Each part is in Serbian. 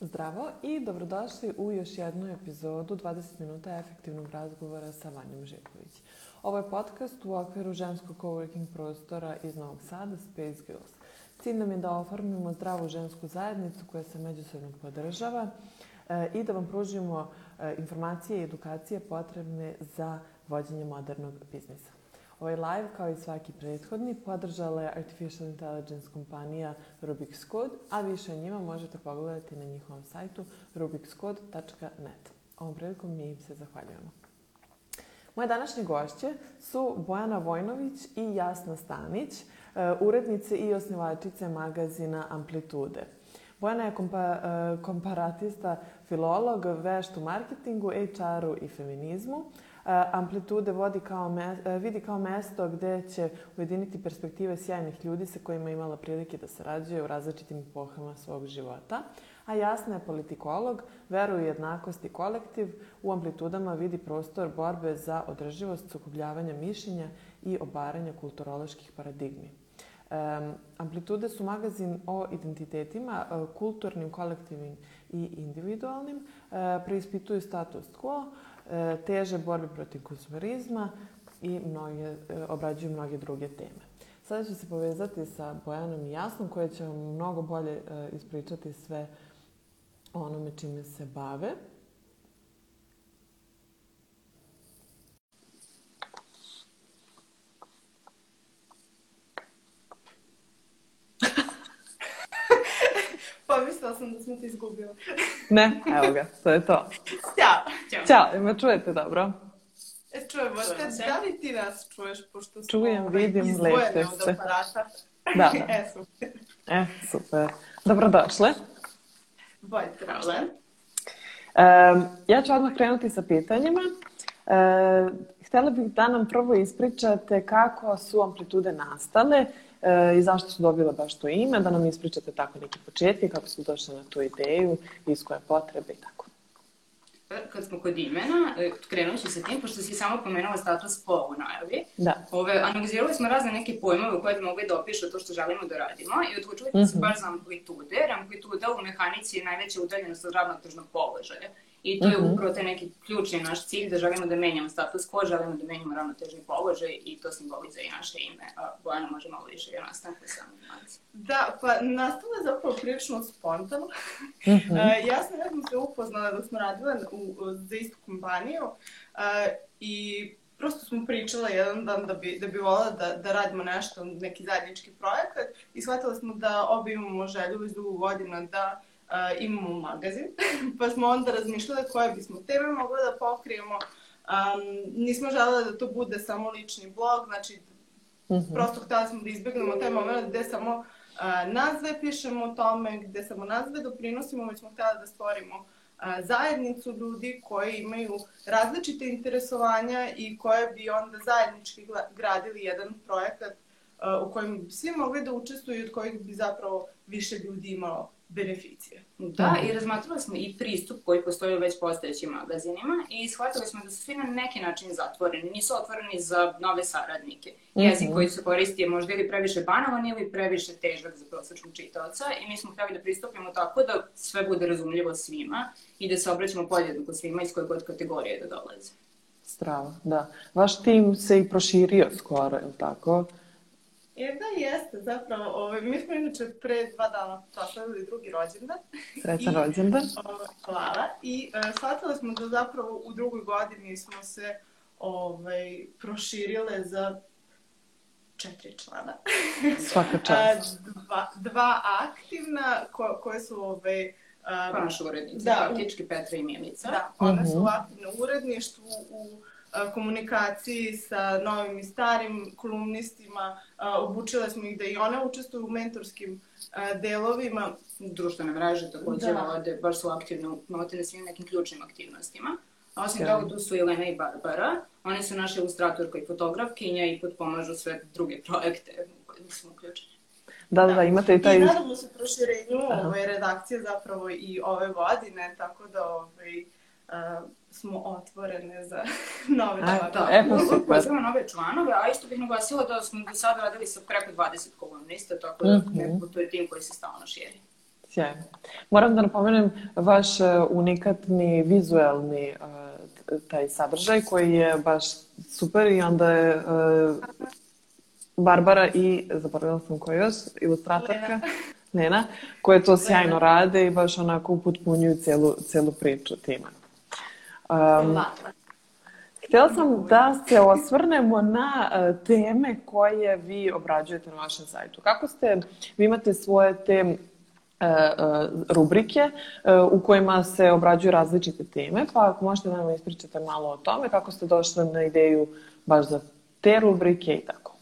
Zdravo i dobrodošli u još jednu epizodu 20 minuta efektivnog razgovora sa Vanjom Živković. Ovo je podcast u okviru ženskog coworking prostora iz Novog Sada Space Girls. Cilj nam je da oformimo zdravu žensku zajednicu koja se međusobno podržava e, i da vam pružimo e, informacije i edukacije potrebne za vođenje modernog biznisa. Ovaj live, kao i svaki prethodni, podržala je Artificial Intelligence kompanija Rubik's Code, a više o njima možete pogledati na njihovom sajtu rubikscode.net. Ovom prilikom mi im se zahvaljujemo. Moje današnje gošće su Bojana Vojnović i Jasna Stanić, e, urednice i osnivačice magazina Amplitude. Bojana je kompa, e, komparatista, filolog, vešt u marketingu, HR-u i feminizmu. Amplitude vodi kao me, vidi kao mesto gde će ujediniti perspektive sjajnih ljudi sa kojima imala prilike da sarađuje u različitim epohama svog života. A Jasna je politikolog, veruje jednakost i kolektiv, u amplitudama vidi prostor borbe za održivost, sukobljavanja mišljenja i obaranja kulturoloških paradigmi. Um, amplitude su magazin o identitetima, kulturnim, kolektivnim i individualnim. Uh, preispituju status quo, E, teže borbe protiv konsumerizma i mnoge, e, obrađuju mnoge druge teme. Sada ću se povezati sa Bojanom i Jasnom koje će vam mnogo bolje e, ispričati sve onome čime se bave. Pomislila sam da smo te izgubili. ne, evo ga, to je to. Ćao. Ćao. Ćao, ima čujete dobro? E, čujemo te, da li ti nas čuješ, pošto smo Čujem, ovaj, vidim, od se. aparata? Da, da. e, super. E, super. Dobrodošle. Bolje trale. Um, ja ću odmah krenuti sa pitanjima. Uh, htjela bih da nam prvo ispričate kako su amplitude nastale e, i zašto su dobile baš to ime, da nam ispričate tako neke početke, kako su došle na tu ideju, iz koje potrebe i tako. Kad smo kod imena, e, krenut ću sa tim, pošto si samo pomenula status quo u najavi. Da. Ove, analizirali smo razne neke pojmove koje bi mogli da opišu to što želimo da radimo i odlučili smo se Mhm. baš za amplitude, jer amplituda u mehanici je najveća udaljenost od ravnotežnog položaja. I to je Mhm. upravo taj neki ključni naš cilj, da želimo da menjamo status quo, želimo da menjamo ravnotežni položaj i to simbolizuje i naše ime. A Bojana može malo više i o nastanku same informacije. Da, pa nastala je zapravo prilično spontano. E, ja sam jednom se upoznala da smo radile u, za istu kompaniju e, i prosto smo pričala jedan dan da bi, da bi volala da, da radimo nešto, neki zajednički projekat i shvatila smo da obi imamo želju iz dugo godina da e, imamo magazin, pa smo onda razmišljale koje bismo teme mogli da pokrijemo. Um, nismo želele da to bude samo lični blog, znači Mhm. prosto htjela smo da izbjegnemo taj moment gde samo nas dve pišemo o tome, gde samo nas dve doprinosimo, već smo htjela da stvorimo a, zajednicu ljudi koji imaju različite interesovanja i koje bi onda zajednički gradili jedan projekat u kojem svi mogli da učestvuju i od kojih bi zapravo više ljudi imalo beneficije. Da, Mhm. i razmatrali smo i pristup koji postoji u već postojećim magazinima i shvatili smo da su svi na neki način zatvoreni, nisu otvoreni za nove saradnike. Jezik Mhm. koji se koristi je možda ili previše banalan ili previše težak za prosječnog čitaoca i mi smo htjeli da pristupimo tako da sve bude razumljivo svima i da se obraćamo podjednako svima iz koje god kategorije da dolaze. Strava, da. Vaš tim se i proširio skoro, je li tako? Jer da jeste, zapravo, ovaj, mi smo inače pre dva dana proslavili drugi rođendan. Srećan I- rođendan. Hvala. I uh, shvatili smo da zapravo u drugoj godini smo se ovaj, proširile za četiri člana. Svaka čast. Dva, dva aktivna ko, koje su ovaj, Pa um, naša urednica, Da, u- faktički Petra i Milica. da, one su Mhm. aktivne u uredništvu, u komunikaciji sa novim i starim kolumnistima. A, obučile smo ih da i one učestvuju u mentorskim a, delovima. društvene mreže takođe Da. vode, baš su aktivne na svim nekim ključnim aktivnostima. A osim Sjajno. toga tu su Jelena i Barbara, one su naše ilustratorka i fotografkinja i potpomažu sve druge projekte u kojima smo uključeni. Da, da, da, imate i taj... I nadamo se proširenju ove redakcije zapravo i ove godine, tako da ovaj, a, smo otvorene za nove članove. Da, E, super. pozivamo nove članove, a isto bih naglasila da smo do sada radili sa preko 20 kolumnista, tako da Mhm. nekako to je tim koji se stalno širi. Sjajno. Moram da napomenem vaš uh, unikatni vizuelni uh, taj sadržaj koji je baš super i onda je uh, Barbara i, zaboravila sam ko još, ilustratorka, Lena. Nena, koje to sjajno rade i baš onako uputpunjuju celu, celu priču time. Um, Htjela sam da se osvrnemo na uh, teme koje vi obrađujete na vašem sajtu. Kako ste, vi imate svoje te uh, uh, rubrike u kojima se obrađuju različite teme, pa ako možete da nam ispričate malo o tome, kako ste došli na ideju baš za te rubrike i tako.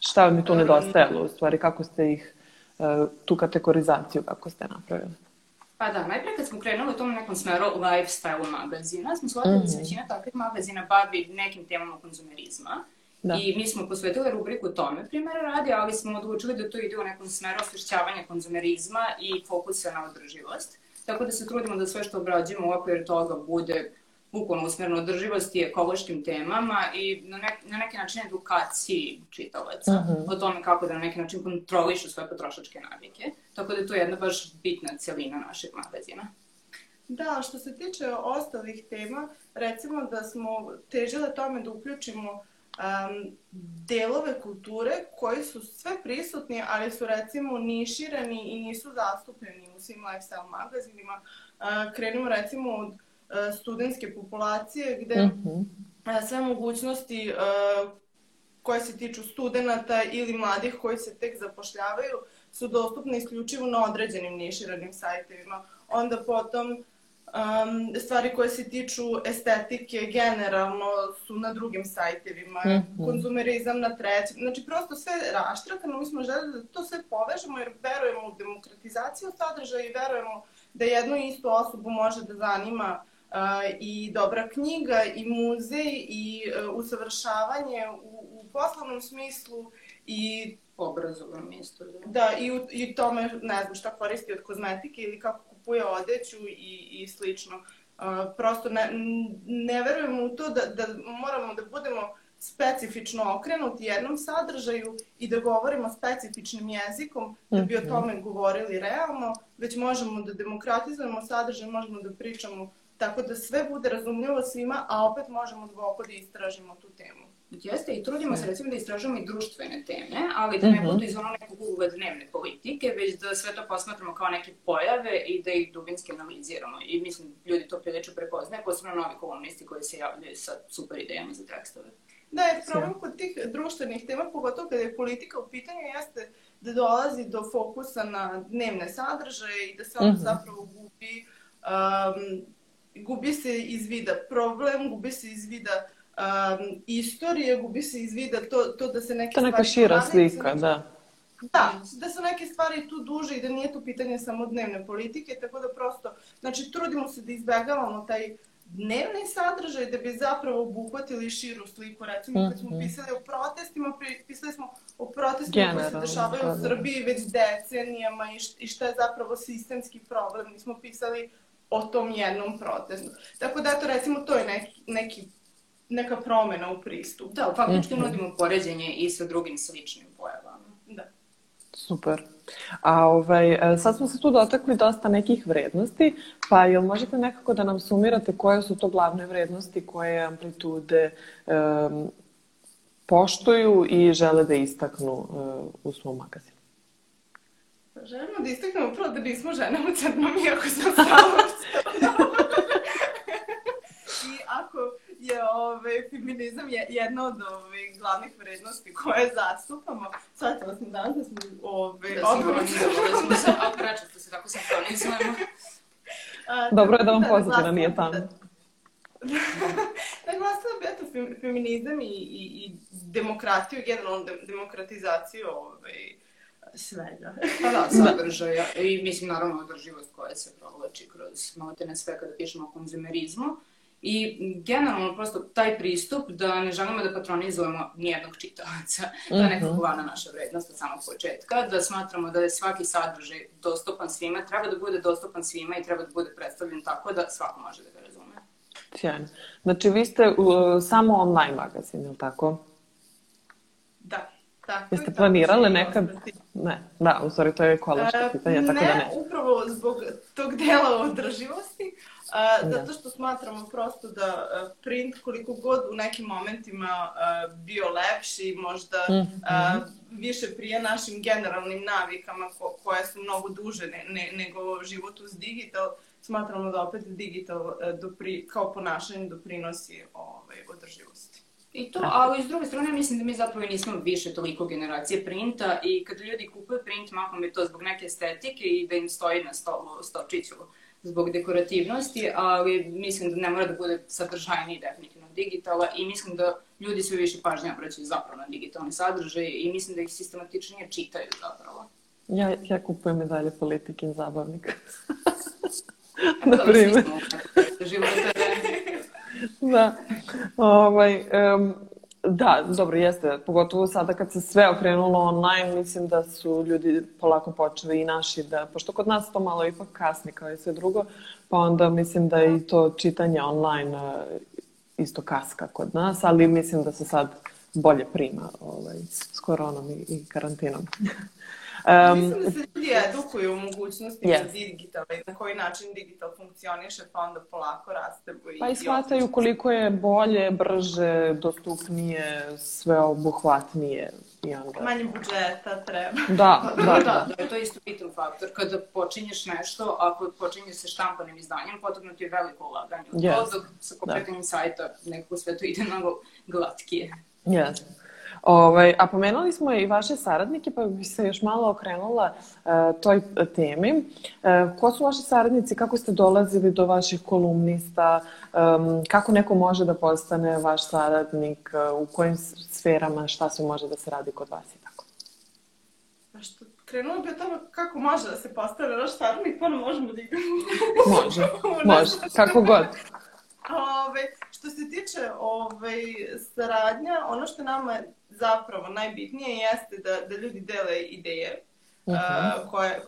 Šta vam je tu nedostajalo u stvari, kako ste ih, tu kategorizaciju kako ste napravili? Pa da, najpre kad smo krenuli u tom nekom smeru lifestyle magazina, smo shvatili da se Mhm. većina takvih magazina bavi nekim temama konzumerizma. Da. I mi smo posvetili rubriku tome, primjera radi, ali smo odlučili da to ide u nekom smeru osvješćavanja konzumerizma i fokusa na održivost. Tako da se trudimo da sve što obrađujemo u okviru toga bude bukvalno usmereno održivosti, ekološkim temama i na, nek, na neki način edukaciji čitalaca Mhm. o tome kako da na neki način kontrolišu svoje potrošačke navike. Tako da je to jedna baš bitna celina našeg magazina. Da, što se tiče ostalih tema, recimo da smo težile tome da uključimo um, delove kulture koji su sve prisutni, ali su recimo niširani i nisu zastupljeni u svim lifestyle magazinima. Uh, krenimo recimo od uh, studentske populacije gde Mhm. a, sve mogućnosti uh, koje se tiču studenta ili mladih koji se tek zapošljavaju su dostupne isključivo na određenim niširanim sajtovima. Onda potom um, stvari koje se tiču estetike generalno su na drugim sajtovima, Mhm. konzumerizam na trećem. Znači prosto sve raštrakano, mi smo želeli da to sve povežemo jer verujemo u demokratizaciju sadržaja i verujemo da jednu istu osobu može da zanima i dobra knjiga i muzej i uh, usavršavanje u, u poslovnom smislu i Obrazovan isto, da. da i u i tome ne znam šta koristi od kozmetike ili kako kupuje odeću i, i slično. Uh, prosto ne, ne verujemo u to da, da moramo da budemo specifično okrenuti jednom sadržaju i da govorimo specifičnim jezikom da bi o Mhm. tome govorili realno, već možemo da demokratizujemo sadržaj, možemo da pričamo tako da sve bude razumljivo svima, a opet možemo duboko da istražimo tu temu. Jeste, i trudimo se recimo da istražujemo i društvene teme, ali da ne Mhm. budu iz ono nekog ugla dnevne politike, već da sve to posmatramo kao neke pojave i da ih dubinski analiziramo. I mislim, ljudi to prilično prepoznaje, posebno novi kolumnisti koji se javljaju sa super idejama za tekstove. Da, jer problem kod tih društvenih tema, pogotovo kada je politika u pitanju, jeste da dolazi do fokusa na dnevne sadržaje i da se onda Mhm. zapravo gubi, um, gubi se iz vida problem, gubi se iz vida um, istorije, gubi se iz vida to, to da se neke To je neka stvari šira slika, da. Da, da su neke stvari tu duže i da nije tu pitanje samo dnevne politike, tako da prosto, znači trudimo se da izbegavamo taj dnevni sadržaj da bi zapravo obuhvatili širu sliku. Recimo, kad smo Mhm. pisali o protestima, pisali smo o protestima koji se dešavaju da, u da. Srbiji već decenijama i, šta je zapravo sistemski problem. Mi smo pisali o tom jednom protestu. Tako da, eto, recimo, to je neki, neki, neka promena u pristupu. Da, faktički Mhm. nudimo poređenje i sa drugim sličnim pojavama. Da. Super. A ovaj, e, sad smo se tu dotakli dosta nekih vrednosti, pa jel možete nekako da nam sumirate koje su to glavne vrednosti koje amplitude um, poštuju i žele da istaknu uh, u svom magazinu? Želimo da istaknemo prvo da nismo žene u crnom, iako smo stalo u crnom. I ako je ovaj, feminizam je jedna od ovaj, glavnih vrednosti koje zastupamo, shvatila sam danas da smo ovaj, Da u sinhronizovali smo se, a prečesto se tako sinhronizujemo. Dobro je da vam tako pozitivna nije tamo. naglasila bi Da, eto fem- feminizam i, i, i demokratiju, generalno de, demokratizaciju ovaj, svega. Pa da, sadržaja i mislim naravno održivost koja se provlači kroz maltene sve kada pišemo o konzumerizmu. I generalno prosto taj pristup da ne želimo da patronizujemo nijednog čitalaca. To je neka Mhm. glavna naša vrednost od samog početka, da smatramo da je svaki sadržaj dostupan svima, treba da bude dostupan svima i treba da bude predstavljen tako da svako može da ga razume. Sjajno. Znači, vi ste uh, samo online magazin, je li tako? Tako Jeste planirale nekad? Ne, da, u stvari to je ekološko E, pitanje, tako da ne. upravo zbog tog dela održivosti, Da. zato što smatramo prosto da a, print koliko god u nekim momentima bio lepši, možda Mhm. a, više prije našim generalnim navikama ko, koje su mnogo duže ne, ne, nego život uz digital, smatramo da opet digital dopri, kao ponašanje doprinosi ovaj, održivosti. I to, ali s druge strane mislim da mi zapravo nismo više toliko generacije printa i kada ljudi kupuju print, mahom je to zbog neke estetike i da im stoji na stolu, stočiću zbog dekorativnosti, ali mislim da ne mora da bude sadržajniji definitivno digitala i mislim da ljudi sve više pažnje obraćaju zapravo na digitalni sadržaj i mislim da ih sistematičnije čitaju zapravo. Ja, ja kupujem i dalje politikin zabavnik. Na da, svi primer. Da. Ovaj, em, da, dobro, jeste. Pogotovo sada kad se sve okrenulo online, mislim da su ljudi polako počeli i naši da, pošto kod nas to malo ipak kasni kao i sve drugo, pa onda mislim da i to čitanje online e, isto kaska kod nas, ali mislim da se sad bolje prima ovaj, s koronom i, i karantinom. Em, Mislim da se ljudi edukuju u mogućnostima Yes. digitala i na koji način digital funkcioniše, pa onda polako raste. I, Pa i shvataju koliko je bolje, brže, dostupnije, sveobuhvatnije i onda... Manje budžeta treba. Da, da, Da, da. da, da, to je isto bitan faktor. Kada počinješ nešto, ako počinješ sa štampanim izdanjem, potrebno ti je veliko ulaganje. Yes. To, dok sa pokretanjem sajta nekako sve to ide mnogo glatkije. Jeste. Ovaj, a pomenuli smo i vaše saradnike, pa bih se još malo okrenula e, toj temi. E, ko su vaši saradnici, kako ste dolazili do vaših kolumnista, Em, kako neko može da postane vaš saradnik, e, u kojim sferama, šta sve može da se radi kod vas i tako. Pa što, krenulo bi od toga kako može da se postane naš saradnik, pa možemo da igramo. Može, može, kako god. Ove, što se tiče ove, saradnja, ono što nama je zapravo najbitnije jeste da, da ljudi dele ideje Mhm. a, koje,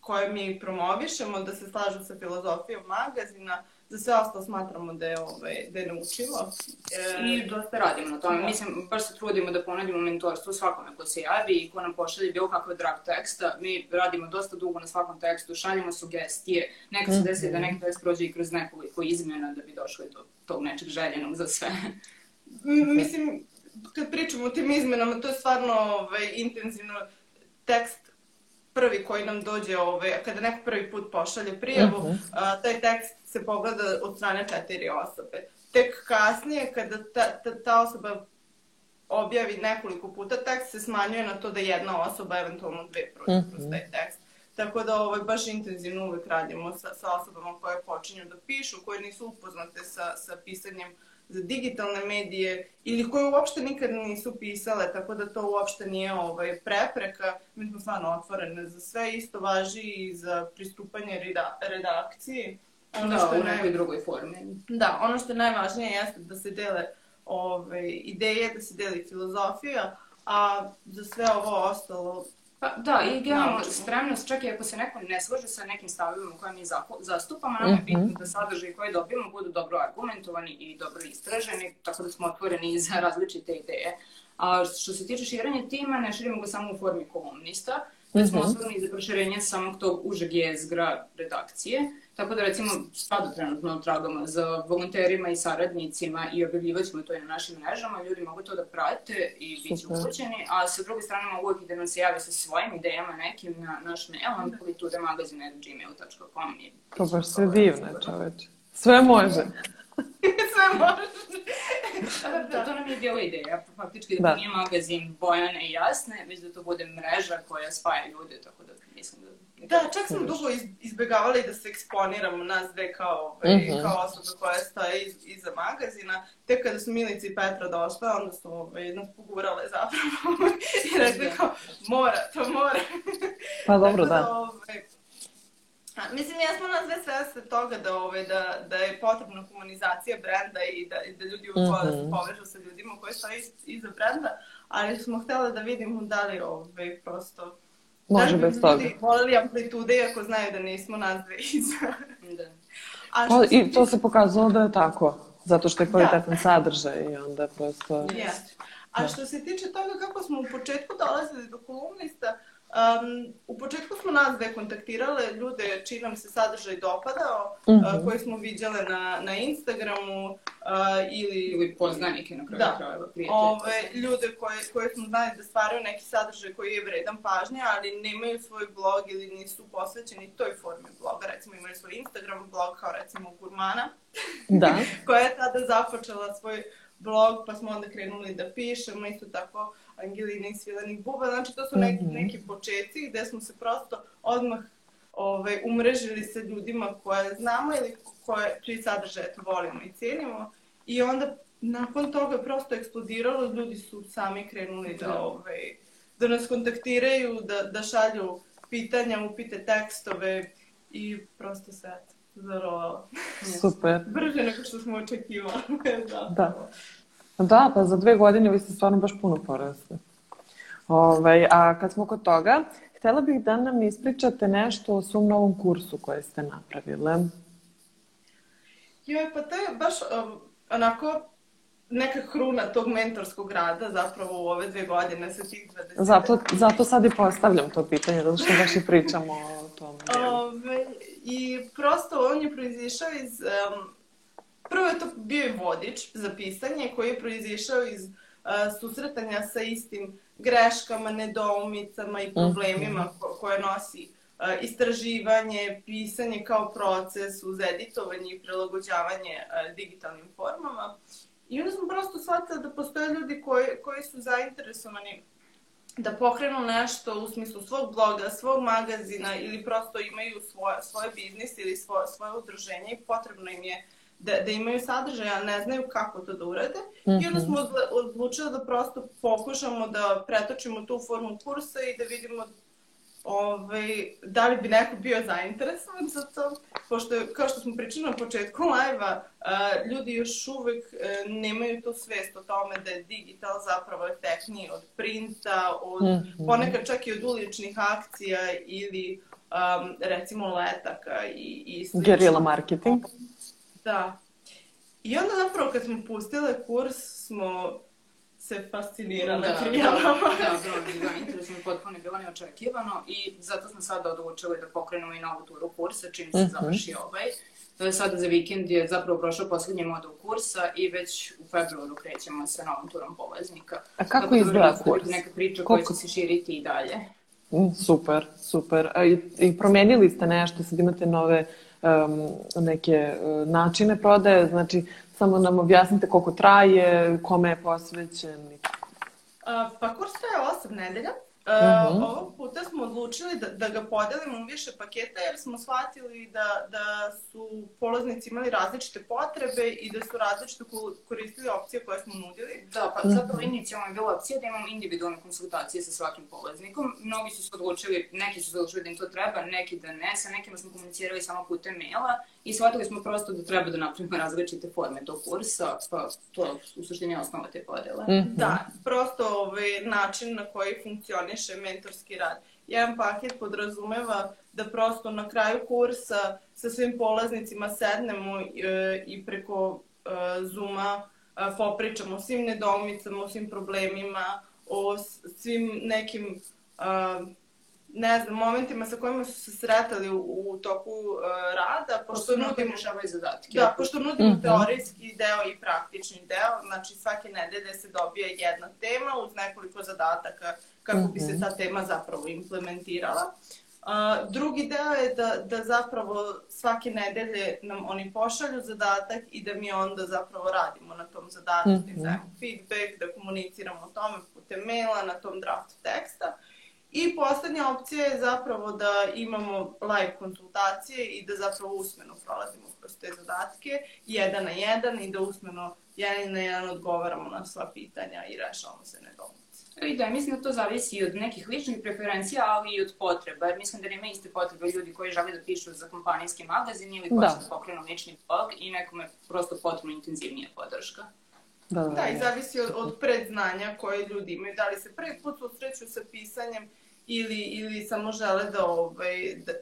koje mi promovišemo, da se slažu sa filozofijom magazina, za sve ostalo smatramo da je, ove, da je naučivo. E, I dosta radimo na tome. Da. Mislim, baš se trudimo da ponudimo mentorstvo svakome ko se javi i ko nam pošalje bilo kakav drag teksta. Mi radimo dosta dugo na svakom tekstu, šaljemo sugestije. Nekad se desi da neki tekst prođe i kroz nekoliko izmjena da bi došli do tog nečeg željenog za sve. Mislim, kad pričamo o tim izmenama, to je stvarno ovaj, intenzivno tekst prvi koji nam dođe, ovaj, kada neko prvi put pošalje prijavu, Mhm. a, taj tekst se pogleda od strane četiri osobe. Tek kasnije, kada ta, ta, ta osoba objavi nekoliko puta tekst, se smanjuje na to da jedna osoba, eventualno dve, prođe Mhm. kroz taj tekst. Tako da ovaj, baš intenzivno uvek radimo sa, sa osobama koje počinju da pišu, koje nisu upoznate sa, sa pisanjem za digitalne medije ili koje uopšte nikad nisu pisale, tako da to uopšte nije ovaj, prepreka. Mi smo stvarno otvorene za sve, isto važi i za pristupanje reda, redakciji. Ono Da, što je u naj- nekoj drugoj formi. Da, ono što je najvažnije jeste da se dele ove, ideje, da se deli filozofija, a za sve ovo ostalo Pa, da, i generalno spremnost, čak i ako se neko ne slaže sa nekim stavima koje mi zastupamo, nama je Mhm. bitno da sadržaj koje dobijemo budu dobro argumentovani i dobro istraženi, tako da smo otvoreni za različite ideje. A što se tiče širenja tima, ne širimo ga samo u formi kolumnista, Mhm. otvoreni za proširenje samog tog užeg jezgra redakcije. Tako da recimo sada trenutno tragamo za volonterima i saradnicima i objavljivat ćemo to i na našim mrežama, ljudi mogu to da prate i bit će upućeni, a sa druge strane mogu uvijek i da nam se jave sa svojim idejama nekim na naš mail, amplitudemagazine.gmail.com i To baš sve divne, čoveče. Sve može. sve može. Da, to nam je bila ideja, faktički da, Da. nije magazin bojane i jasne, već da to bude mreža koja spaja ljude, tako da mislim da... Da, čak smo dugo iz, izbegavali da se eksponiramo nas dve kao, ovaj, Mhm. kao osobe koje stoje iz, iza magazina. Tek kada su Milica i Petra došle, onda su ovaj, nas pogurale zapravo i rekli Da. kao, mora, to mora. Pa dobro, Tako da. ovaj, a, mislim, jesmo nas sve svesne toga da, ovaj, da, da je potrebna komunizacija brenda i da, i da ljudi uvijek vole da se Mhm. povežu sa ljudima koji stoje iz, iza brenda, ali smo htjeli da vidimo da li ovaj, prosto Može da li bi bez toga. ljudi volili amplitude iako znaju da nismo nas dve iza. Da. A Pa, što se I to se pokazalo da je tako. Zato što je kvalitetan sadržaj i onda prosto... Jeste. A Da. što se tiče toga kako smo u početku dolazili do kolumnista, um, u početku smo nas dve kontaktirale ljude čiji nam se sadržaj dopadao, Mhm. uh, koje smo viđale na, na Instagramu uh, ili Ili poznanike na kraju Da. krajeva, prijatelje. ove, ljude koje, koje smo znali da stvaraju neki sadržaj koji je vredan pažnje, ali nemaju svoj blog ili nisu posvećeni toj formi bloga. Recimo imaju svoj Instagram blog kao recimo Gurmana, Da. koja je tada započela svoj blog, pa smo onda krenuli da pišemo, isto tako Angelina iz Svilenih buba, znači to su neki, Mhm. neki početci gde smo se prosto odmah ovaj, umrežili sa ljudima koje znamo ili koje, čiji sadržaj eto, volimo i cijenimo i onda nakon toga je prosto eksplodiralo, ljudi su sami krenuli da, Da. ovaj, da nas kontaktiraju, da, da šalju pitanja, upite tekstove i prosto eto, zarovalo. Super. Brže nego što smo očekivali. da. Da. Da, pa za dve godine vi ste stvarno baš puno porasli. Ovaj, a kad smo kod toga, htjela bih da nam ispričate nešto o svom novom kursu koje ste napravile. Joj, pa to je baš um, onako neka kruna tog mentorskog rada zapravo u ove dve godine sa tih 20. Zato, zato sad i postavljam to pitanje, zato što baš i pričamo o delu. Ove, I prosto on je proizišao iz... Um, prvo je to bio vodič za pisanje koji je proizišao iz uh, susretanja sa istim greškama, nedoumicama i problemima ko- koje nosi uh, istraživanje, pisanje kao proces uz editovanje i prilagođavanje uh, digitalnim formama. I onda smo prosto shvatili da postoje ljudi koji, koji su zainteresovani da pokrenu nešto u smislu svog bloga, svog magazina ili prosto imaju svoje, svoje biznis ili svoje, svoje udruženje i potrebno im je da, da imaju sadržaj, a ne znaju kako to da urade. I onda smo odle- odlučili da prosto pokušamo da pretočimo tu formu kursa i da vidimo ovaj, da li bi neko bio zainteresovan za to, pošto, kao što smo pričali na početku live-a, ljudi još uvek e, nemaju tu svest o tome da je digital zapravo efektniji od printa, od, Mhm. ponekad čak i od uličnih akcija ili um, recimo letaka i, i slično. Guerrilla marketing. Da. I onda zapravo kad smo pustile kurs smo se fascinirale Da, da, prijavama. da, bilo je interesno, potpuno je bilo neočekivano i zato smo sada odlučili da pokrenemo i novu turu kursa čim se Mhm. završi ovaj. To je sada za vikend je zapravo prošao poslednji modul kursa i već u februaru krećemo sa novom turom polaznika. A kako da izgleda verujem da će kurs? Neka priča koja Koliko- će se širiti i dalje. Mm, Super, super. A i, I promijenili ste nešto, sad imate nove neke uh, načine prodaje, znači samo nam objasnite koliko traje, kome je posvećen. i tako. Pa kurs traje 8 nedelja. A, Mhm. Ovog puta smo odlučili da, da ga podelimo u više paketa jer smo shvatili da, da su polaznici imali različite potrebe i da su različito ko- koristili opcije koje smo nudili. Da, pa zapravo inicijalno je bila opcija da imamo individualne konsultacije sa svakim polaznikom. Mnogi su se odlučili, neki su se odlučili da im to treba, neki da ne, sa nekima smo komunicirali samo putem maila i shvatili smo prosto da treba da napravimo različite forme tog kursa, pa to je u suštini osnova te podele. Mhm. Da, prosto ovaj način na koji funkcioniše mentorski rad. Jedan paket podrazumeva da prosto na kraju kursa sa svim polaznicima sednemo e, i preko e, Zuma e, popričamo o svim nedoumicama, o svim problemima, o svim nekim e, ne znam, momentima sa kojima su se sretali u, u toku e, rada, pošto nudimo rešavaju zadatke. Da, pošto nudimo Mhm. teorijski deo i praktični deo, znači svake nedelje se dobija jedna tema uz nekoliko zadataka kako bi se Mhm. ta tema zapravo implementirala. A, drugi deo je da, da zapravo svake nedelje nam oni pošalju zadatak i da mi onda zapravo radimo na tom zadatku, da im Mhm. dajemo feedback, da komuniciramo o tome putem maila, na tom draftu teksta. I poslednja opcija je zapravo da imamo live konsultacije i da zapravo usmeno prolazimo kroz te zadatke, jedan na jedan i da usmeno jedan na jedan odgovaramo na sva pitanja i rešavamo se nedoumice. I da, mislim da to zavisi i od nekih ličnih preferencija, ali i od potreba. Jer mislim da nema iste potrebe ljudi koji žele da pišu za kompanijski magazin ili hoće Da. da pokrenu lični blog i nekome prosto potrebno intenzivnija podrška. Da, da, Da, i zavisi od, od predznanja koje ljudi imaju. Da li se prvi put susreću sa pisanjem ili, ili samo žele da, ovaj, da,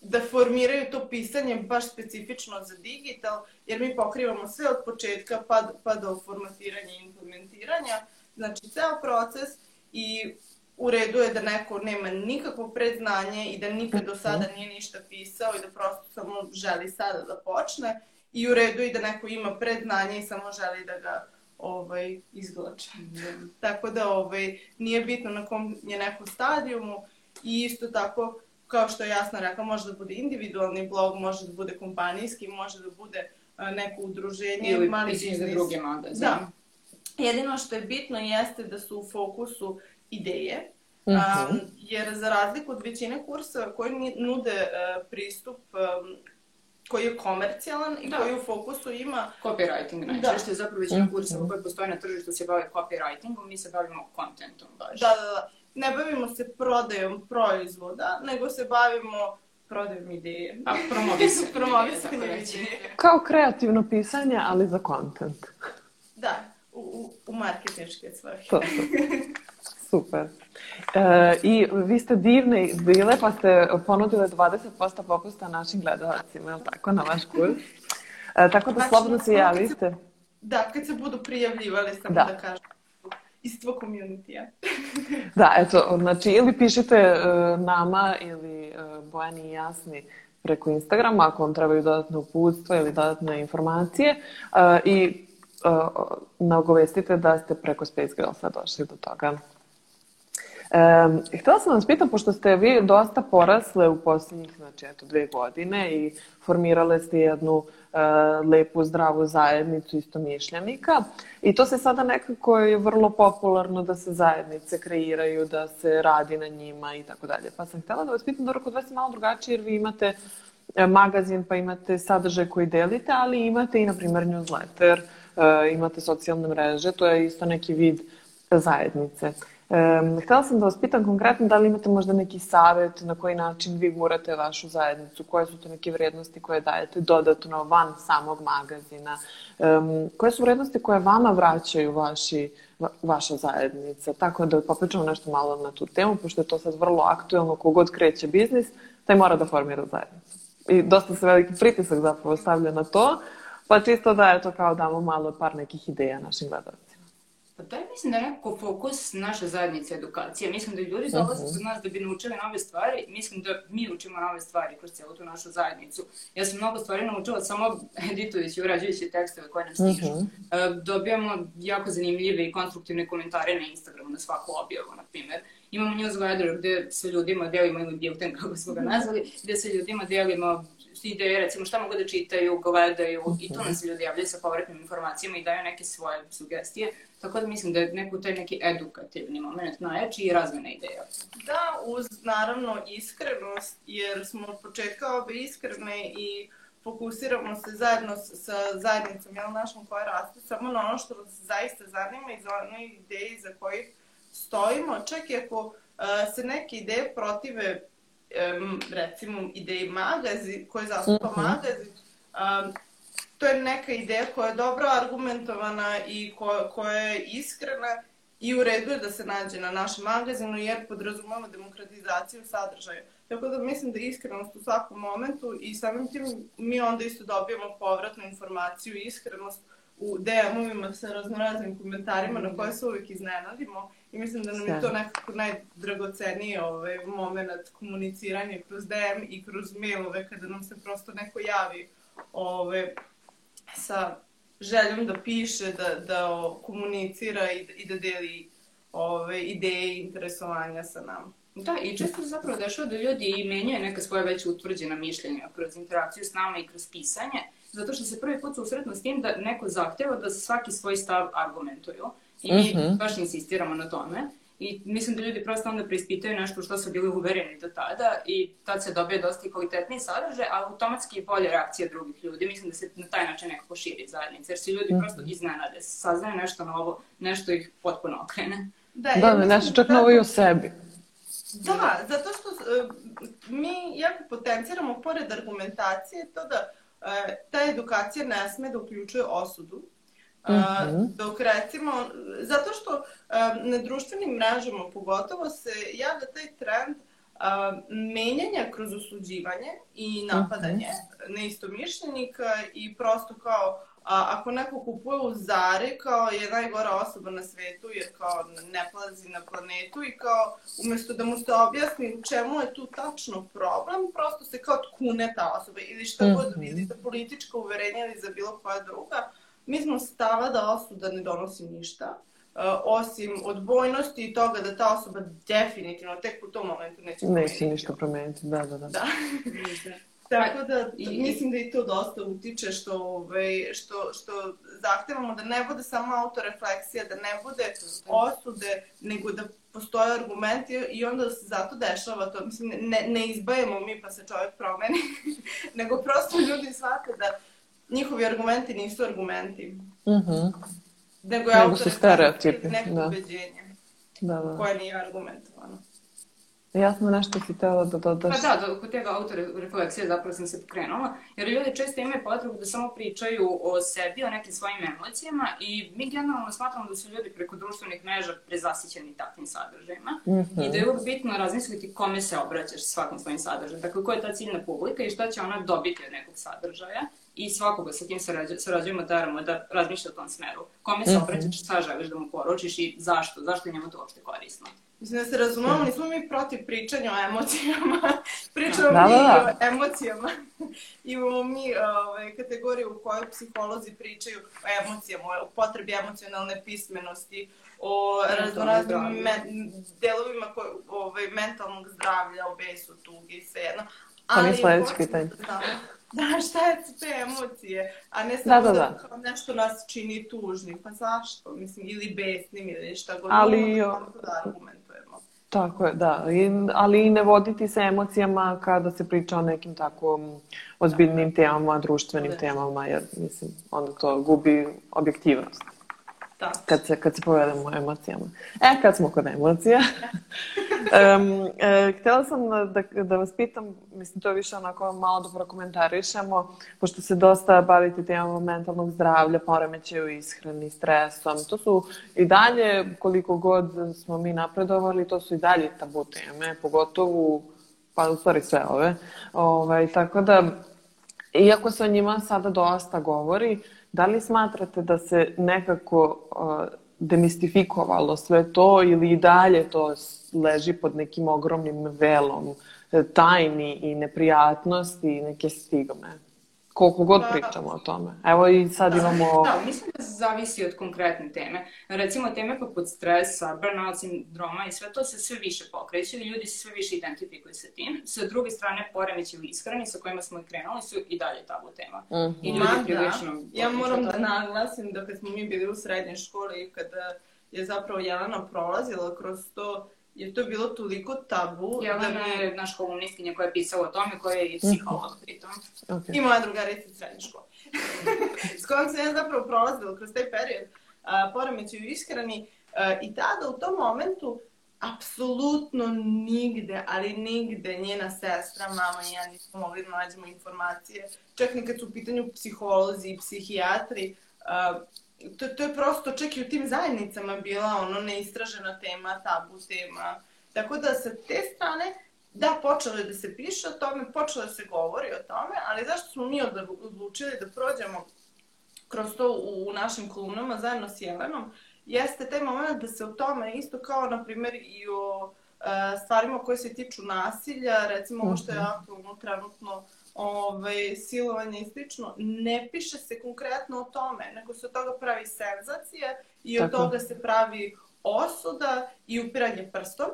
da formiraju to pisanje baš specifično za digital, jer mi pokrivamo sve od početka pa, pa do formatiranja i implementiranja. znači ceo proces i u redu je da neko nema nikakvo predznanje i da nikad do sada nije ništa pisao i da prosto samo želi sada da počne i u redu je da neko ima predznanje i samo želi da ga ovaj, izglače. Mhm. Tako da ovaj, nije bitno na kom je nekom stadijumu i isto tako, kao što je jasno rekla, može da bude individualni blog, može da bude kompanijski, može da bude a, neko udruženje, Ili mali biznis. druge magazine. Da. Jedino što je bitno jeste da su u fokusu ideje, um, jer za razliku od većine kursa koji nude uh, pristup um, koji je komercijalan i Da. koji u fokusu ima Copywriting najčešće, da. zapravo većina kurseva koji postoje na tržištu se bave copywritingom, mi se bavimo contentom baš. Da, da, da. Ne bavimo se prodajom proizvoda, nego se bavimo prodajom ideje. A promovisanjem. Reći. ideje. Kao kreativno pisanje, ali za content. Da, u, u, u marketinške svrhe. To, to. Super. E, I vi ste divne bile pa ste ponudile 20% popusta našim gledalacima, je li tako, na vaš kurs? E, tako da Znači, slobodno se kad se- javite. Da, kad se budu prijavljivali, samo Da. da, kažem, iz tvoj. Da, eto, znači ili pišite e, nama ili e, Bojani i Jasni preko Instagrama ako vam trebaju dodatne uputstva ili dodatne informacije e, i e, nagovestite da ste preko Space Girlsa došli do toga. E, htjela sam vas pitam, pošto ste vi dosta porasle u posljednjih, znači, eto, dve godine i formirale ste jednu e, lepu, zdravu zajednicu istomišljenika i to se sada nekako je vrlo popularno da se zajednice kreiraju, da se radi na njima i tako dalje. Pa sam htjela da vas pitam, dobro, kod vas je malo drugačije jer vi imate e, magazin, pa imate sadržaj koji delite, ali imate i, na primjer, newsletter, e, imate socijalne mreže, to je isto neki vid zajednice. Um, htjela sam da vas pitam konkretno da li imate možda neki savjet na koji način vi gurate vašu zajednicu, koje su to neke vrednosti koje dajete dodatno van samog magazina, um, koje su vrednosti koje vama vraćaju vaši, va, vaša zajednica, tako da popričamo nešto malo na tu temu, pošto je to sad vrlo aktuelno, kogod kreće biznis, taj mora da formira zajednicu. I dosta se veliki pritisak zapravo stavlja na to, pa čisto da eto kao damo malo par nekih ideja našim gledalcima. Pa to je, mislim da nekako fokus naše zajednice edukacije. Mislim da ljudi dolaze Mhm. kod nas da bi naučili nove stvari. Mislim da mi učimo nove stvari kroz cijelu tu našu zajednicu. Ja sam mnogo stvari naučila samo editujući, urađujući tekstove koje nas stižu. Mhm. E, Dobijamo jako zanimljive i konstruktivne komentare na Instagramu na svaku objavu, na primjer. Imamo newsletter gde sa ljudima delimo ili bilten, kako smo ga nazvali, gde sa ljudima delimo ideje, recimo šta mogu da čitaju, gledaju i tu nas ljudi javljaju sa povratnim informacijama i daju neke svoje sugestije. Tako da mislim da je neko taj neki edukativni moment najjači i razmena ideja. Da, uz naravno iskrenost, jer smo od početka obe iskrene i fokusiramo se zajedno sa zajednicom, jel, našom koja raste, samo na ono što nas zaista zanima i za one ideje za kojih stojimo, čak i ako uh, se neke ideje protive, um, recimo, ideji magazin, koje zastupa Mhm. magazin, um, to je neka ideja koja je dobro argumentovana i ko, koja je iskrena i u redu je da se nađe na našem magazinu jer podrazumamo demokratizaciju sadržaja. Tako da mislim da je iskrenost u svakom momentu i samim tim mi onda isto dobijamo povratnu informaciju i iskrenost u DM-ovima sa raznoraznim komentarima na koje se uvijek iznenadimo i mislim da nam je to nekako najdragoceniji ovaj, moment komuniciranja kroz DM i kroz mailove kada nam se prosto neko javi ove, sa željom da piše, da, da komunicira i, i da deli ove, ideje i interesovanja sa nama. Da, i često se zapravo dešava da ljudi i menjaju neka svoja već utvrđena mišljenja kroz interakciju s nama i kroz pisanje, zato što se prvi put susretno s tim da neko zahteva da svaki svoj stav argumentuju. I mi Mhm. baš insistiramo na tome. I mislim da ljudi prosto onda preispitaju nešto u što su bili uvereni do tada i tad se dobije dosta i kvalitetniji sadržaj, a automatski i bolje reakcije drugih ljudi. Mislim da se na taj način nekako širi zajednica, jer se ljudi prosto iznenade, saznaju nešto novo, nešto ih potpuno okrene. Da, Da, ja mislim nešto čak da- novo i o sebi. Da, zato što e, mi jako potenciramo pored argumentacije to da e, ta edukacija ne sme da uključuje osudu. E, Mhm. Dok recimo, zato što na društvenim mrežama pogotovo se javlja taj trend menjanja kroz osuđivanje i napadanje neistomišljenika i prosto kao a, ako neko kupuje u Zari kao je najgora osoba na svetu jer kao ne plazi na planetu i kao umesto da mu se objasni u čemu je tu tačno problem, prosto se kao tkune ta osoba ili šta god, Mhm. ili za politička uverenja ili za bilo koja druga. Mi smo stava da osuda ne donosi ništa. Uh, osim odbojnosti i toga da ta osoba definitivno tek u tom momentu neće Neće promeniti. ništa promeniti, da, da, da. Da. Tako da I- i, mislim da i to dosta utiče što, ovaj, što, što zahtevamo da ne bude samo autorefleksija, da ne bude osude, nego da postoje argumenti i onda se zato dešava to. Mislim, ne, ne izbajemo mi pa se čovjek promeni, nego prosto ljudi shvate da njihovi argumenti nisu argumenti, Mhm. nego je Nego su stereotipi, ili neko da. ubeđenje Da, da. koje nije argumentovano. Jasno nešto si tela da dodaš. Pa da, do, kod tega autorefleksije zapravo sam se pokrenula, jer ljudi često imaju potrebu da samo pričaju o sebi, o nekim svojim emocijama i mi generalno smatramo da su ljudi preko društvenih mreža prezasićeni takvim sadržajima Mhm. i da je uvijek bitno razmisliti kome se obraćaš svakim svojim sadržajem. Dakle, ko je ta ciljna publika i šta će ona dobiti od nekog sadržaja i svakoga sa kim sarađu, sarađujemo daramo da razmišlja u tom smeru. Kome se Mhm. obraćaš, šta želiš da mu poručiš i zašto, zašto je njemu to uopšte korisno. Mislim da se razumemo, nismo mi protiv pričanja o emocijama. Pričamo Da, mi da, da. o emocijama. Imamo mi ovaj, kategoriju u kojoj psiholozi pričaju o emocijama, o potrebi emocionalne pismenosti, o raznoraznim zdravlju. me, delovima koje, ovaj, mentalnog zdravlja, o besu, tugi i sve jedno. Pa mi Ali sledeće hoćemo pitanje. Da, da, šta je te emocije, a ne samo Da, da, da, da, da. kao nešto nas čini tužnim. Pa zašto? Mislim, ili besnim ili šta god. Ali- Moramo da argumentujemo. Tako je, da. I, ali i ne voditi se emocijama kada se priča o nekim tako ozbiljnim temama, društvenim temama, jer mislim, onda to gubi objektivnost. Da. kad se, kad se povedemo o emocijama. E, kad smo kod emocija, um, e, htjela sam da, da, da vas pitam, mislim to je više onako malo da prokomentarišemo, pošto se dosta bavite temama mentalnog zdravlja, poremećaju ishrani, stresom, to su i dalje, koliko god smo mi napredovali, to su i dalje tabu teme, pogotovo, pa u stvari sve ove. Ovaj, tako da, iako se o njima sada dosta govori, da li smatrate da se nekako uh, demistifikovalo sve to ili i dalje to leži pod nekim ogromnim velom e, tajni i neprijatnosti i neke stigme? Koliko god Pa- pričamo o tome. Evo i sad imamo... Da, mislim da zavisi od konkretne teme. Recimo, teme poput stresa, burnout sindroma i sve to se sve više pokreću i ljudi se sve više identifikuju sa tim. Sa druge strane, poremeći u ishrani sa kojima smo i krenuli su i dalje tabu tema. Mhm. I ljudi Mada, prilično... ja moram da da... naglasim da kad smo mi bili u srednjoj školi i kada je zapravo Jelena prolazila kroz to, je to bilo toliko tabu Jelena da je mi... naš kolumnistkinja koja je pisala o tome, koja je i psiholog pritom. Okay. I moja drugarica iz srednje škole. S kojom sam ja zapravo prolazila kroz taj period a, poremeći u ishrani a, i tada u tom momentu apsolutno nigde, ali nigde njena sestra, mama i ja nismo mogli da nađemo informacije. Čak ni kad su u pitanju psiholozi i psihijatri, a, to, to je prosto čak i u tim zajednicama bila ono neistražena tema, tabu tema. Tako da sa te strane da, počelo je da se piše o tome, počelo da se govori o tome, ali zašto smo mi odlu- odlučili da prođemo kroz to u, u našim kolumnama zajedno s Jelenom, jeste taj moment da se o tome isto kao, na primjer, i o e, stvarima koje se tiču nasilja, recimo ovo što je Mhm. aktualno trenutno, ovaj, silovanje i slično, ne piše se konkretno o tome, nego se od toga pravi senzacija i od Tako. toga se pravi osuda i upiranje prstom.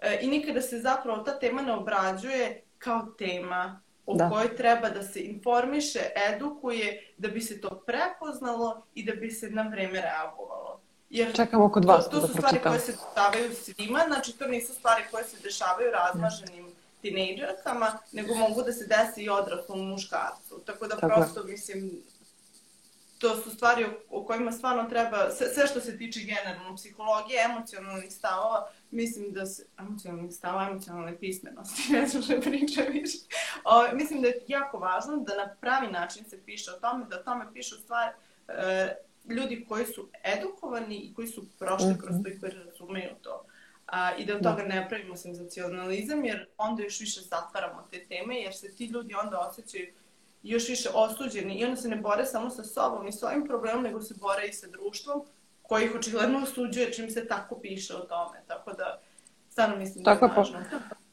E, I nikada se zapravo ta tema ne obrađuje kao tema o Da. kojoj treba da se informiše, edukuje, da bi se to prepoznalo i da bi se na vreme reagovalo. Jer Čekamo kod vas to, to da su stvari pročitam. koje se dešavaju svima, znači to nisu stvari koje se dešavaju razmaženim tinejdžerkama, nego mogu da se desi i odraslom muškarcu. Tako da Tako prosto, mislim, to su stvari o, o kojima stvarno treba, sve, sve što se tiče generalno psihologije, emocionalnih stavova, mislim da se, emocionalnih stavova, emocionalne pismenosti, ne znam što priča više. O, mislim da je jako važno da na pravi način se piše o tome, da o tome pišu stvari, e, ljudi koji su edukovani i koji su prošli Mhm. kroz to i koji razumeju to. A, I da od Da. toga ne pravimo senzacionalizam, jer onda još više zatvaramo te teme, jer se ti ljudi onda osjećaju još više osuđeni i onda se ne bore samo sa sobom i svojim problemom, nego se bore i sa društvom koji ih očigledno osuđuje čim se tako piše o tome. Tako da, stvarno mislim Tako da je, je po- važno.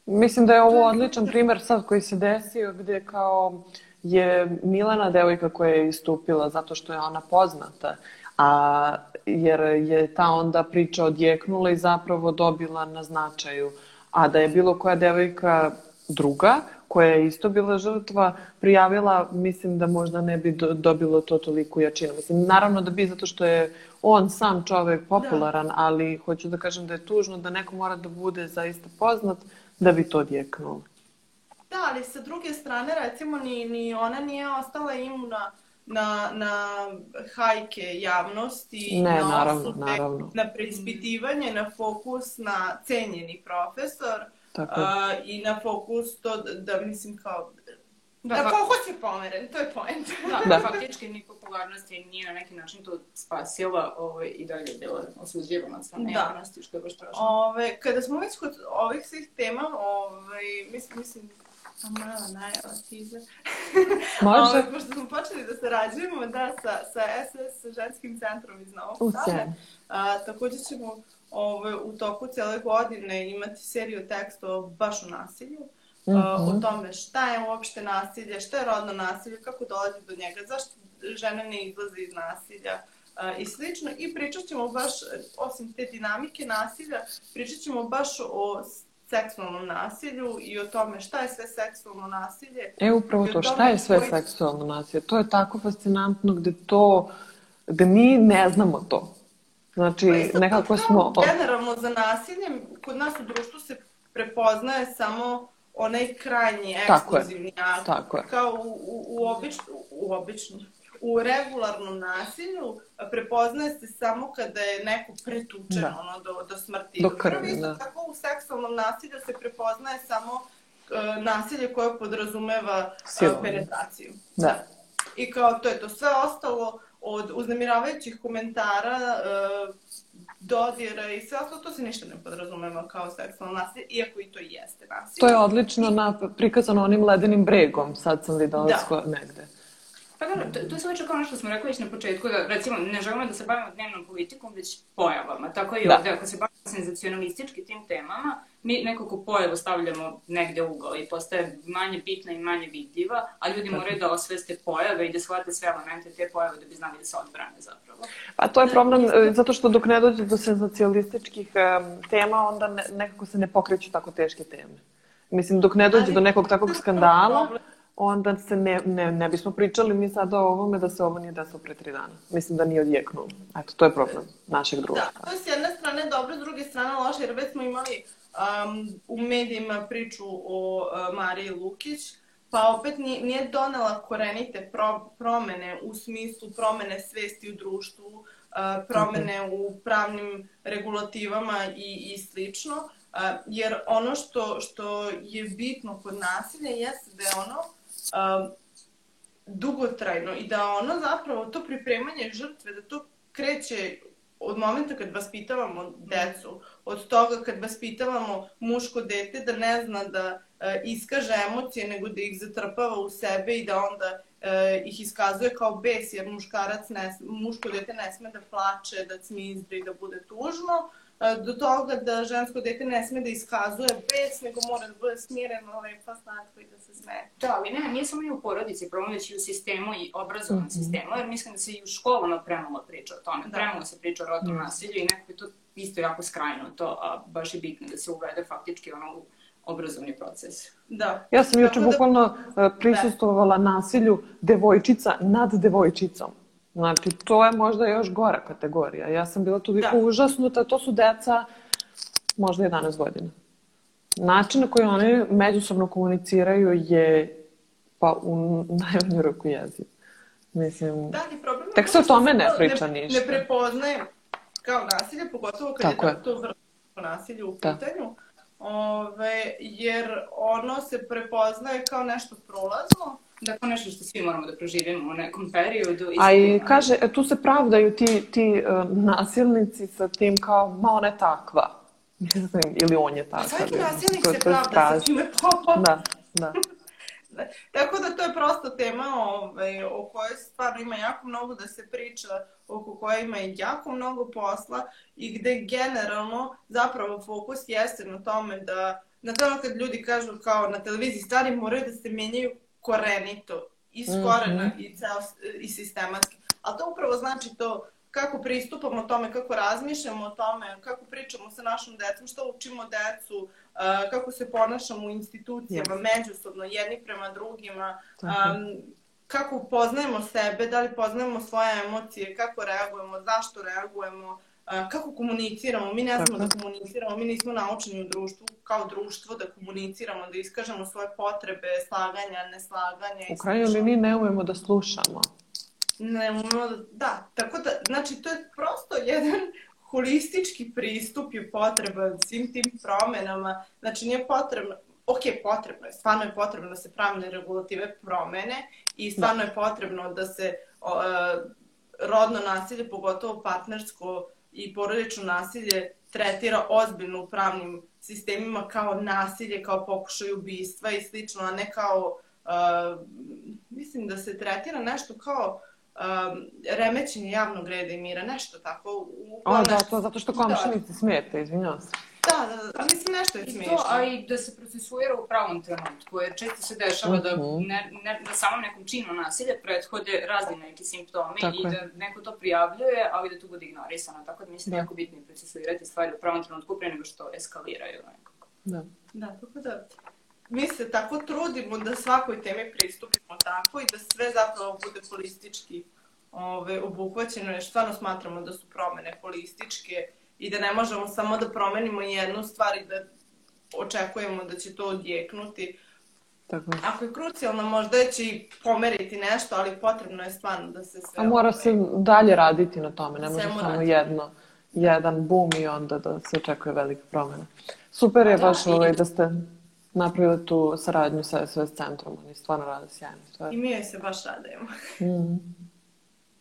Mislim da je ovo odličan primer sad koji se desio gdje kao je Milana devojka koja je istupila zato što je ona poznata, a jer je ta onda priča odjeknula i zapravo dobila na značaju. A da je bilo koja devojka druga koja je isto bila žrtva prijavila, mislim da možda ne bi do, dobilo to toliko jačinu. Mislim, naravno da bi zato što je on sam čovek popularan, ali hoću da kažem da je tužno da neko mora da bude zaista poznat da bi to odjeknulo. Da, ali sa druge strane, recimo, ni, ni ona nije ostala imuna na, na hajke javnosti, Ne, na naravno, osude, naravno. na preispitivanje, na fokus na cenjeni profesor Tako a, i na fokus to da, da mislim kao... Da, Da, fa- fokus je pomeren, to je point. Da, Da. faktički ni popularnost je nije na neki način to spasila ovaj, i dalje je bila osuđivana od strane Da. što je baš strašno. Ove, kada smo već kod ovih svih tema, ovaj, mislim, mislim, a mala najava teaser. Može? Ove, pošto smo počeli da sarađujemo da, sa, sa SS ženskim centrom iz Novog Sada, a, također ćemo ove, u toku cele godine imati seriju tekstova baš o nasilju. a, Mhm. o tome šta je uopšte nasilje, šta je rodno nasilje, kako dolazi do njega, zašto žene ne izlaze iz nasilja a, i slično. I pričat ćemo baš, osim te dinamike nasilja, pričat ćemo baš o seksualnom nasilju i o tome šta je sve seksualno nasilje. E, upravo to, šta je sve koji- seksualno nasilje? To je tako fascinantno gde to, gde mi ne znamo to. Znači, Pa nekako tako, smo... Generalno za nasiljem, kod nas u društvu se prepoznaje samo onaj krajnji Tako je. ekskluzivni akt. Tako je. Kao u, u, u, obič, u običnom, u regularnom nasilju prepoznaje se samo kada je neko pretučen Da. ono, do, do smrti. Do krvi, isto da. Tako u seksualnom nasilju se prepoznaje samo e, nasilje koje podrazumeva a, Silovanje. penetraciju. Da. I kao to je to sve ostalo od uznemiravajućih komentara, e, dodira i sve ostalo, to se ništa ne podrazumeva kao seksualno nasilje, iako i to jeste nasilje. To je odlično na, prikazano onim ledenim bregom, sad sam videla Da. negde. Pa dobro, to, to se kao ono što smo rekli već na početku, da recimo ne želimo da se bavimo dnevnom politikom, već pojavama. Tako i Da. ovde, ako se bavimo senzacionalistički tim temama, mi nekako pojavu stavljamo negde u ugao i postaje manje bitna i manje vidljiva, a ljudi moraju da osveste pojave i da shvate sve elemente te pojave da bi znali da se odbrane zapravo. Pa to je problem, e, zato što dok ne dođe do senzacionalističkih em, tema, onda ne, nekako se ne pokreću tako teške teme. Mislim, dok ne dođe Ali- do nekog takvog skandala, Problem. Onda se ne, ne, ne bismo pričali mi sada o ovome da se ovo nije desilo pre tri dana. Mislim da nije odjeknulo. Eto, to je problem našeg društva. Da, to je s jedne strane dobro, s druge strane loše, jer već smo imali um, u medijima priču o uh, Mariji Lukić, pa opet nije, nije donela korenite pro, promene u smislu promene svesti u društvu, uh, promene u pravnim regulativama i, i slično, uh, jer ono što, što je bitno kod nasilja jeste da je ono um, dugotrajno i da ono zapravo to pripremanje žrtve, da to kreće od momenta kad vaspitavamo decu, od toga kad vaspitavamo muško dete da ne zna da e, iskaže emocije, nego da ih zatrpava u sebe i da onda e, ih iskazuje kao bes, jer muškarac ne, muško dete ne sme da plače, da cmizdri, da bude tužno, do toga da žensko dete ne sme da iskazuje bes, nego mora da bude smireno, lepa, slatka i da se smeje. Da, ali ne, nije samo i u porodici problem, već i u sistemu i obrazovnom Mhm. sistemu, jer mislim da se i u školama premalo priča o tome. Da. Premalo se priča o rodnom Mhm. nasilju i nekako je to isto jako skrajno to, a baš je bitno da se uvede faktički ono u obrazovni proces. Da. Ja sam juče da- bukvalno e, prisustvovala nasilju devojčica nad devojčicom. Znači, to je možda još gora kategorija. Ja sam bila toliko Da. užasnuta. To su deca možda 11 godina. Način na koji oni međusobno komuniciraju je pa u najmanju ruku jeziv. Mislim, Da, ali problem Tek se o tome ne priča ne, ništa. Ne prepoznaje kao nasilje, pogotovo kad Tako je je. to, to vrlo nasilje u Da. pitanju. Ove, jer ono se prepoznaje kao nešto prolazno. Dakle, nešto što svi moramo da proživimo u nekom periodu. A i kaže, e, tu se pravdaju ti, ti e, nasilnici sa tim kao, ma ona je takva. Mislim, ili on je takav. svaki nasilnik To- se to pravda sa strašno. time popom. Da, da. Tako da to je prosto tema ovaj, o kojoj stvarno ima jako mnogo da se priča, oko koje ima jako mnogo posla i gde generalno zapravo fokus jeste na tome da, na to kad ljudi kažu kao na televiziji stvari moraju da se menjaju korenito, iz korena mm -hmm. i, ceo, i sistematski. A to upravo znači to kako pristupamo tome, kako razmišljamo o tome, kako pričamo sa našom decom, što učimo decu, kako se ponašamo u institucijama, yes. međusobno, jedni prema drugima, um, kako poznajemo sebe, da li poznajemo svoje emocije, kako reagujemo, zašto reagujemo, kako komuniciramo. Mi ne znamo da komuniciramo, mi nismo naučeni u društvu, kao društvo da komuniciramo, da iskažemo svoje potrebe, slaganja, neslaganja. U kraju li mi ne umemo da slušamo? Ne umemo da, da, tako da, znači to je prosto jedan holistički pristup je potreban svim tim promenama. Znači nije potrebno, ok, potrebno je, stvarno je potrebno da se pravne regulative promene i stvarno da. je potrebno da se uh, rodno nasilje, pogotovo partnersko i porodično nasilje, tretira ozbiljno u pravnim sistemima kao nasilje, kao pokušaj ubistva i slično, a ne kao, uh, mislim da se tretira nešto kao um, remećenje javnog reda i mira, nešto tako. U, o, da, to zato što komšinici da. smijete, izvinjavam se. Da, da, da, mislim nešto je smiješno. I to, a i da se procesuira u pravom trenutku, jer često se dešava da mhm. ne, ne, na samom nekom činu nasilja prethode razni neki simptomi tako i da neko to prijavljuje, ali da to bude ignorisano. Tako da mislim da je jako bitno procesuirati stvari u pravom trenutku pre nego što eskaliraju nekako. Da. Da, tako da mi se tako trudimo da svakoj temi pristupimo tako i da sve zapravo bude holistički ove, obuhvaćeno, jer stvarno smatramo da su promene holističke i da ne možemo samo da promenimo jednu stvar i da očekujemo da će to odjeknuti. Tako. Ako je krucijalno, možda će i pomeriti nešto, ali potrebno je stvarno da se sve... A mora se dalje raditi na tome, ne može samo raditi. jedno, jedan bum i onda da se očekuje velika promena. Super je da, baš ovaj, da ste napravili tu saradnju sa SOS centrom, oni stvarno rade sjajno stvari. I mi joj se baš radujemo. Mm.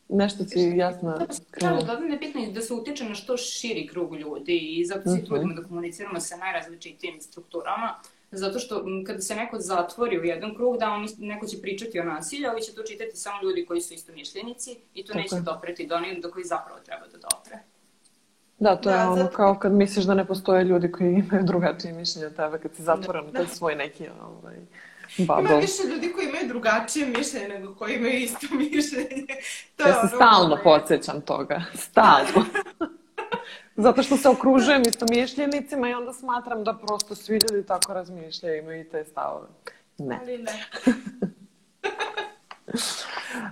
Nešto ti jasno krenuo. Da, da je bitno da se utiče na što širi krug ljudi i zato se uh mhm. -huh. trudimo da komuniciramo sa najrazličitijim strukturama. Zato što kada se neko zatvori u jedan krug, da on, neko će pričati o nasilju, ali će to čitati samo ljudi koji su istomišljenici i to Tako. neće dopreti do onih do koji zapravo treba da dopre. Da, to da, je ono zato... kao kad misliš da ne postoje ljudi koji imaju drugačije mišljenje od tebe, kad si zatvoren da. taj svoj neki ovaj, bubble. Ima više ljudi koji imaju drugačije mišljenje nego koji imaju isto mišljenje. To ja se ono stalno podsjećam toga. Stalno. Zato što se okružujem isto mišljenicima i onda smatram da prosto svi ljudi tako razmišljaju, imaju i te stavove. Ne. Ali ne.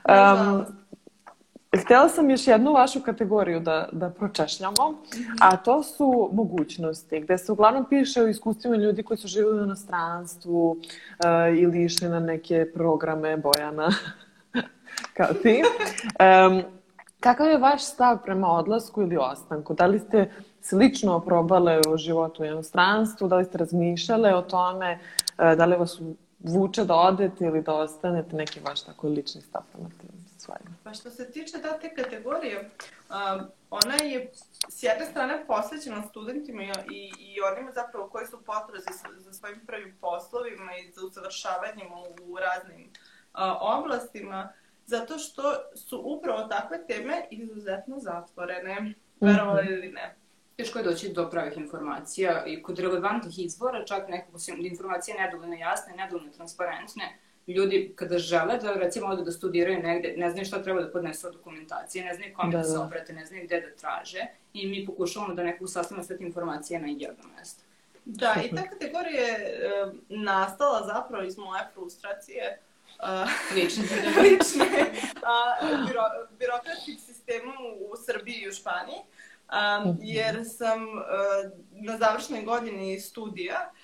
um, Htjela sam još jednu vašu kategoriju da, da pročešljamo, a to su mogućnosti, gde se uglavnom piše o iskustvima ljudi koji su živjeli u inostranstvu uh, ili išli na neke programe Bojana, kao ti. Um, kakav je vaš stav prema odlasku ili ostanku? Da li ste se lično probale u životu u inostranstvu? Da li ste razmišljale o tome? Uh, da li vas vuče da odete ili da ostanete? Neki vaš tako lični stav prema tim stvarima. Pa što se tiče da te kategorije, ona je s jedne strane posvećena studentima i, i, onima zapravo koji su potrazi za, svojim prvim poslovima i za usavršavanjem u raznim oblastima, zato što su upravo takve teme izuzetno zatvorene, mm -hmm. verovali ili ne. Teško je doći do pravih informacija i kod relevantnih izvora, čak nekako su informacije nedovoljno jasne, nedovoljno transparentne, ljudi kada žele da recimo odu da studiraju negde, ne znaju šta treba da podnesu od dokumentacije, ne znaju kome da, da se da. obrate, ne znaju gde da traže i mi pokušavamo da nekako sastavimo sve te informacije na jedno mesto. Da, i ta kategorija je e, nastala zapravo iz moje frustracije Uh, lične. lične uh, biro, birokratskih sistema u, u Srbiji i u Španiji. Um, jer sam uh, na završnoj godini studija Uh,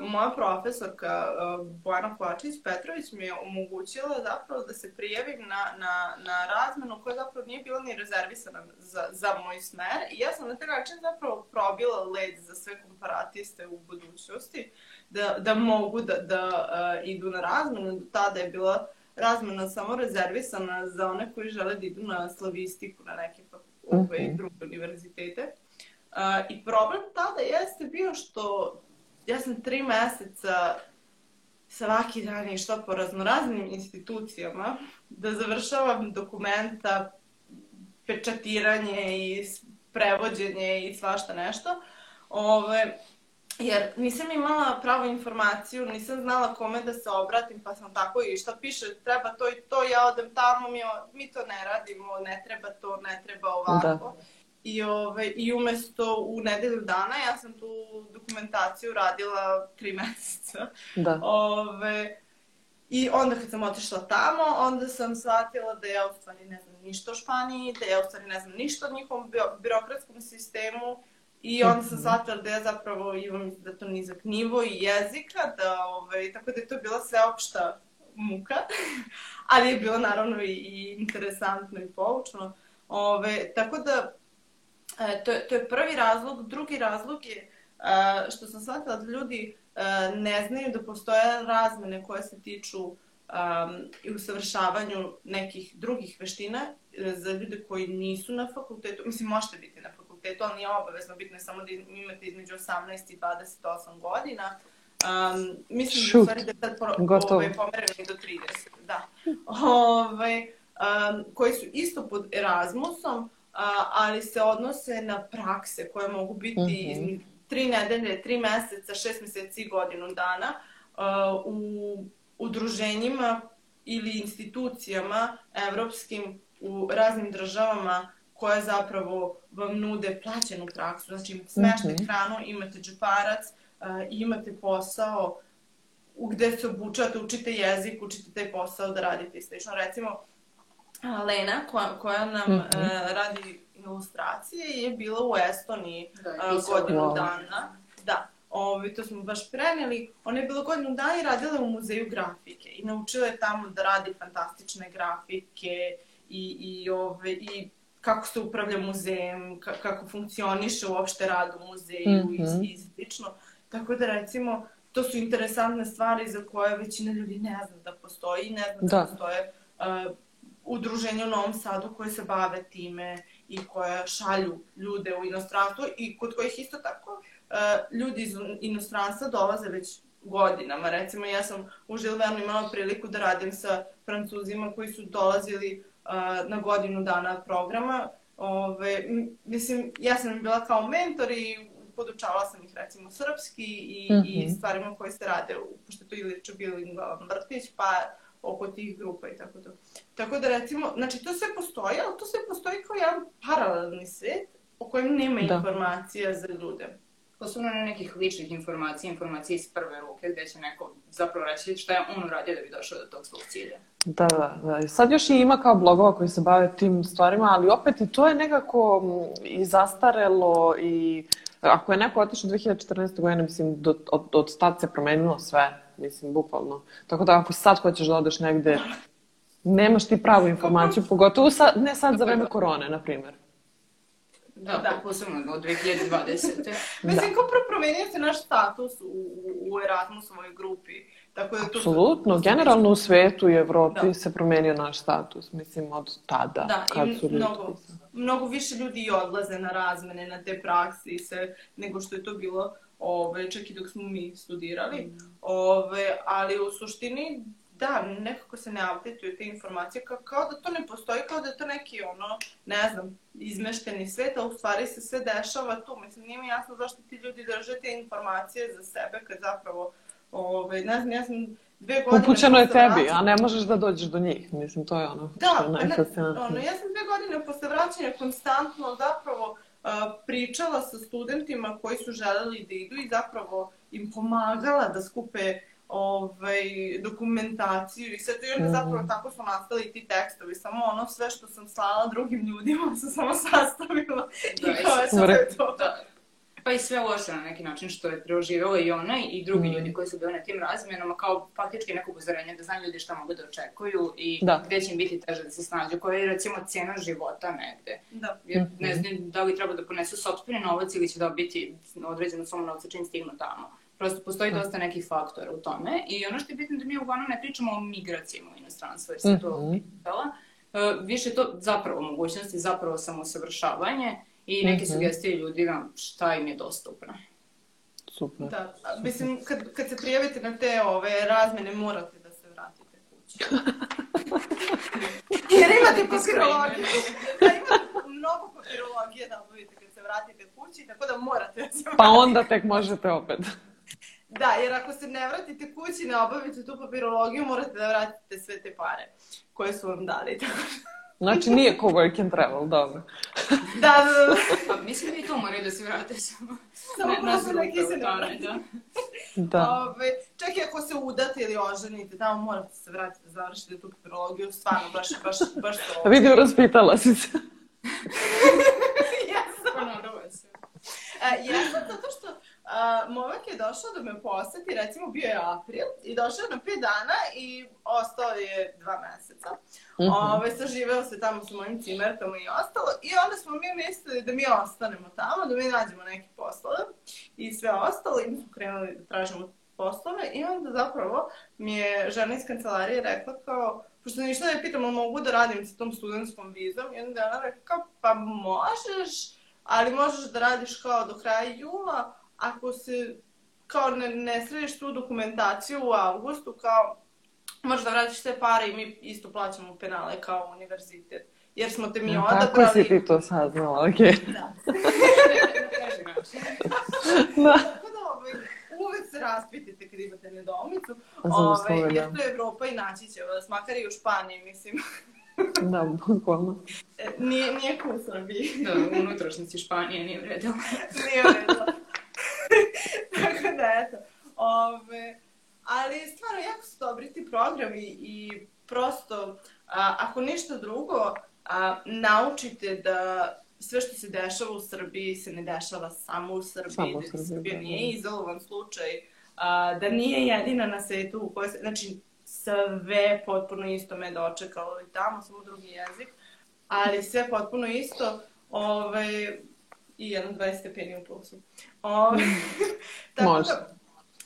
moja profesorka uh, Bojana Kovačić-Petrović mi je omogućila zapravo da se prijavim na, na, na razmenu koja zapravo nije bila ni rezervisana za, za moj smer i ja sam na taj način zapravo probila led za sve komparatiste u budućnosti da, da mogu da, da uh, idu na razmenu. Do tada je bila razmena samo rezervisana za one koji žele da idu na slavistiku na neke uh -huh. druge univerzitete. Uh, I problem tada jeste bio što ja sam tri meseca svaki dan išla po raznoraznim institucijama da završavam dokumenta, pečatiranje i prevođenje i svašta nešto. Ove, jer nisam imala pravu informaciju, nisam znala kome da se obratim, pa sam tako i šta piše, treba to i to, ja odem tamo, mi, mi to ne radimo, ne treba to, ne treba ovako. Da. I, ove, I umesto u nedelju dana ja sam tu dokumentaciju radila tri meseca. Da. Ove, I onda kad sam otišla tamo, onda sam shvatila da ja u stvari ne znam ništa o Španiji, da ja u stvari ne znam ništa o njihovom birokratskom sistemu, I onda sam mhm. shvatila da ja zapravo imam da to nizak nivo i jezika, da, ovaj, tako da je to bila sveopšta muka, ali je bilo naravno i, i interesantno i poučno. Ove, tako da, e, to, to je prvi razlog. Drugi razlog je e, što sam shvatila da ljudi e, ne znaju da postoje razmene koje se tiču um, i usavršavanju nekih drugih veština e, za ljude koji nisu na fakultetu. Mislim, možete biti na fakultetu ali nije obavezno, bitno je samo da imate između 18 i 28 godina. Um, mislim Šut. da stvari da sad pro, ovaj, pomereni do 30, da. Ove, um, koji su isto pod Erasmusom, ali se odnose na prakse koje mogu biti mm -hmm. tri nedelje, tri meseca, šest meseci i godinu dana u udruženjima ili institucijama evropskim u raznim državama koje zapravo vam nude plaćenu praksu. Znači, smešte mm -hmm. hranu, imate džeparac, imate posao gde se obučate, učite jezik, učite taj posao da radite i slično. Recimo, Lena, koja, koja nam mm -hmm. uh, radi ilustracije, je bila u Estoniji da, uh, godinu wow. dana. Da, Ovi, to smo baš preneli. Ona je bila godinu dana i radila u muzeju grafike i naučila je tamo da radi fantastične grafike i, i, ove, i kako se upravlja muzejem, kako funkcioniše uopšte rad u muzeju mm -hmm. i, i slično. Tako da recimo, to su interesantne stvari za koje većina ljudi ne zna da postoji, ne zna da, da postoje uh, udruženja u Novom Sadu koje se bave time i koje šalju ljude u inostranstvo i kod kojih isto tako uh, ljudi iz inostranstva dolaze već godinama. Recimo, ja sam u Žilvernu imala priliku da radim sa francuzima koji su dolazili na godinu dana programa. Ove, mislim, ja sam bila kao mentor i podučavala sam ih recimo srpski i, mm -hmm. i mhm. stvarima koje se rade, pošto to ili će bilingualan vrtić, pa oko tih grupa i tako to. Tako da recimo, znači to sve postoji, ali to sve postoji kao jedan paralelni svet o kojem nema da. informacija za ljude. Posebno na nekih ličnih informacija, informacija iz prve ruke, gde će neko zapravo reći šta je on uradio da bi došao do tog svog cilja. Da, da, da. Sad još i ima kao blogova koji se bave tim stvarima, ali opet i to je nekako i zastarelo i ako je neko otišao 2014. godine, mislim, do, od, od tad se promenilo sve, mislim, bukvalno. Tako da ako sad hoćeš da odeš negde, nemaš ti pravu informaciju, pogotovo sad, ne sad za vreme korone, na primjer. Da, da. posebno od 2020. Mislim, kao promenio se naš status u, u Erasmusovoj grupi. Tako da to Apsolutno, generalno u svetu i Evropi da. se promenio naš status, mislim, od tada. Da, kad i su mnogo, mnogo više ljudi odlaze na razmene, na te praksi i sve, nego što je to bilo ove, čak i dok smo mi studirali. Mm. Ove, ali u suštini, da, nekako se ne updateuju te informacije, kao, kao da to ne postoji, kao da je to neki, ono, ne znam, izmešteni svet, a u stvari se sve dešava tu. Mislim, nije mi jasno zašto ti ljudi drže te informacije za sebe, kad zapravo Ove, ne znam, ja sam dve godine... Upućeno je tebi, vraćanja... a ne možeš da dođeš do njih. Mislim, to je ono da, što je najfascinantnije. Ono, ja sam dve godine posle vraćanja konstantno zapravo pričala sa studentima koji su želeli da idu i zapravo im pomagala da skupe ovaj, dokumentaciju i sve to i onda mm. zapravo tako su nastali ti tekstovi. Samo ono sve što sam slala drugim ljudima sam samo sastavila da, i kao je sve to. Da pa i sve loše na neki način što je preoživela i ona i drugi mm. ljudi koji su bili na tim razmjenama, kao faktički neko upozorenje da znaju ljudi šta mogu da očekuju i da. gde će im biti teže da se snađu, koja je recimo cena života negde. Da. Jer mm -hmm. ne znam da li treba da ponesu sobstveni novac ili će dobiti određenu sumu novca čim stignu tamo. Prosto postoji da. dosta nekih faktora u tome i ono što je bitno da mi uglavnom ne pričamo o migracijama u inostranstvo, jer se mm -hmm. to pitala. Uh, više to zapravo mogućnosti, zapravo samosavršavanje i neke mm -hmm. sugestije ljudima šta im je dostupno. Super. Da, a, mislim, kad, kad se prijavite na te ove razmene, morate da se vratite kući. Jer imate papirologiju. Da, imate mnogo papirologije da obavite kad se vratite kući, tako da morate da se vratite. Pa onda tek možete opet. Da, jer ako se ne vratite kući, ne obavite tu papirologiju, morate da vratite sve te pare koje su vam dali. Tako da- Znači nije ko work and travel, dobro. Da, da, da. Pa mislim da i to moraju da se vrate samo. Samo prosto neki se ne da. Da. Ove, čak i ako se udate ili oženite, tamo morate se vratiti da završite tu papirologiju, stvarno, baš, baš, baš to. Vidim, raspitala si se. Jesam. Ponovno se. E, jesam zato što a, momak je došao da me poseti, recimo bio je april, i došao je na pet dana i ostao je dva meseca. Mhm. Ove, saživeo se tamo sa mojim cimerkama i ostalo. I onda smo mi mislili da mi ostanemo tamo, da mi nađemo neke poslove i sve ostalo. I mi smo krenuli da tražimo poslove i onda zapravo mi je žena iz kancelarije rekla kao, pošto ništa ne pitam, mogu da radim sa tom studentskom vizom, i onda je ona rekla kao, pa možeš, ali možeš da radiš kao do kraja jula, ako se kao ne, ne središ tu dokumentaciju u avgustu, kao možeš da vratiš sve pare i mi isto plaćamo penale kao univerzitet. Jer smo te mi odabrali... si ti to saznala, okej. Da. Način. Da. Tako da ovaj, uvek se raspitite kad imate nedoumicu. Za Ovaj, jer to je Evropa i naći će vas, makar i u Španiji, mislim. Da, bukvalno. E, Nije, nije u Srbiji. Da, unutrašnjici Španije nije vredilo. Nije. Tako da, eto. Ove, ali stvarno, jako su dobri ti programi i prosto, a, ako ništa drugo, a, naučite da sve što se dešava u Srbiji se ne dešava samo u Srbiji, Samo u da Srbiji, Srbija da, nije da. izolovan slučaj, a, da nije jedina na svetu u kojoj se, znači, sve potpuno isto me dočekalo i tamo, samo drugi jezik, ali sve potpuno isto, ovaj, i jedan 20 stepeni u plusu. Ove, tako Može. da,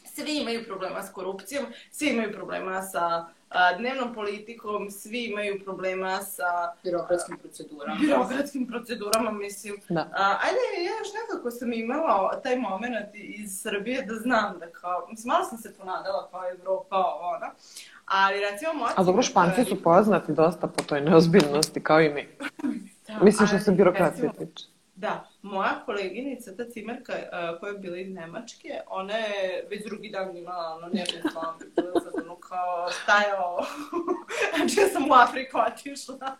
svi imaju problema s korupcijom, svi imaju problema sa a, dnevnom politikom, svi imaju problema sa Birokratskim procedurama. birokratskim procedurama, mislim. Da. A, ajde, ja još nekako sam imala taj moment iz Srbije da znam da kao, mislim, malo sam se ponadala kao Evropa, ovo, ono, ali recimo moja... A dobro, Španci su poznati dosta po toj neozbiljnosti, kao i mi. Da, Mislim što ali, se birokracije recimo, tiče. Da, moja koleginica, ta cimerka uh, koja je bila iz Nemačke, ona je već drugi dan imala ono nervni slom, bila sad ono kao stajao, znači ja sam u Afriku otišla. Da,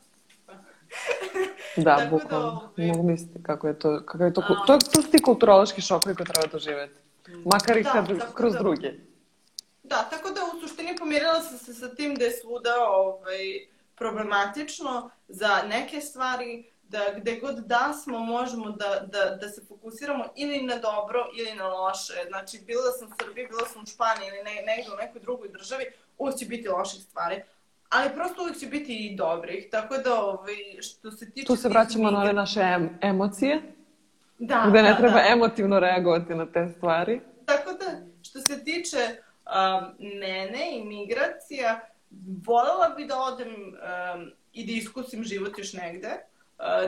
Tako da, bukvalno. ovaj- Mogu misliti kako je to, kako je to, A- to, to su ti kulturološki šokovi koje treba doživjeti. Makar i Da, kad, kroz da. druge. Da, tako da u suštini pomirila sam se sa tim da je svuda ovaj, problematično za neke stvari, da gde god da smo možemo da, da, da se fokusiramo ili na dobro ili na loše. Znači, bila da sam u Srbiji, bila sam u Španiji ili ne, negdje u nekoj drugoj državi, uvijek će biti loših stvari. Ali prosto uvijek će biti i dobrih. Tako da, ovaj, što se tiče... Tu se vraćamo na migra- naše em- emocije, da, gde ne da, treba da. emotivno reagovati na te stvari. Tako da, što se tiče um, mene i migracija, voljela bi da odem um, i da iskusim život još negde,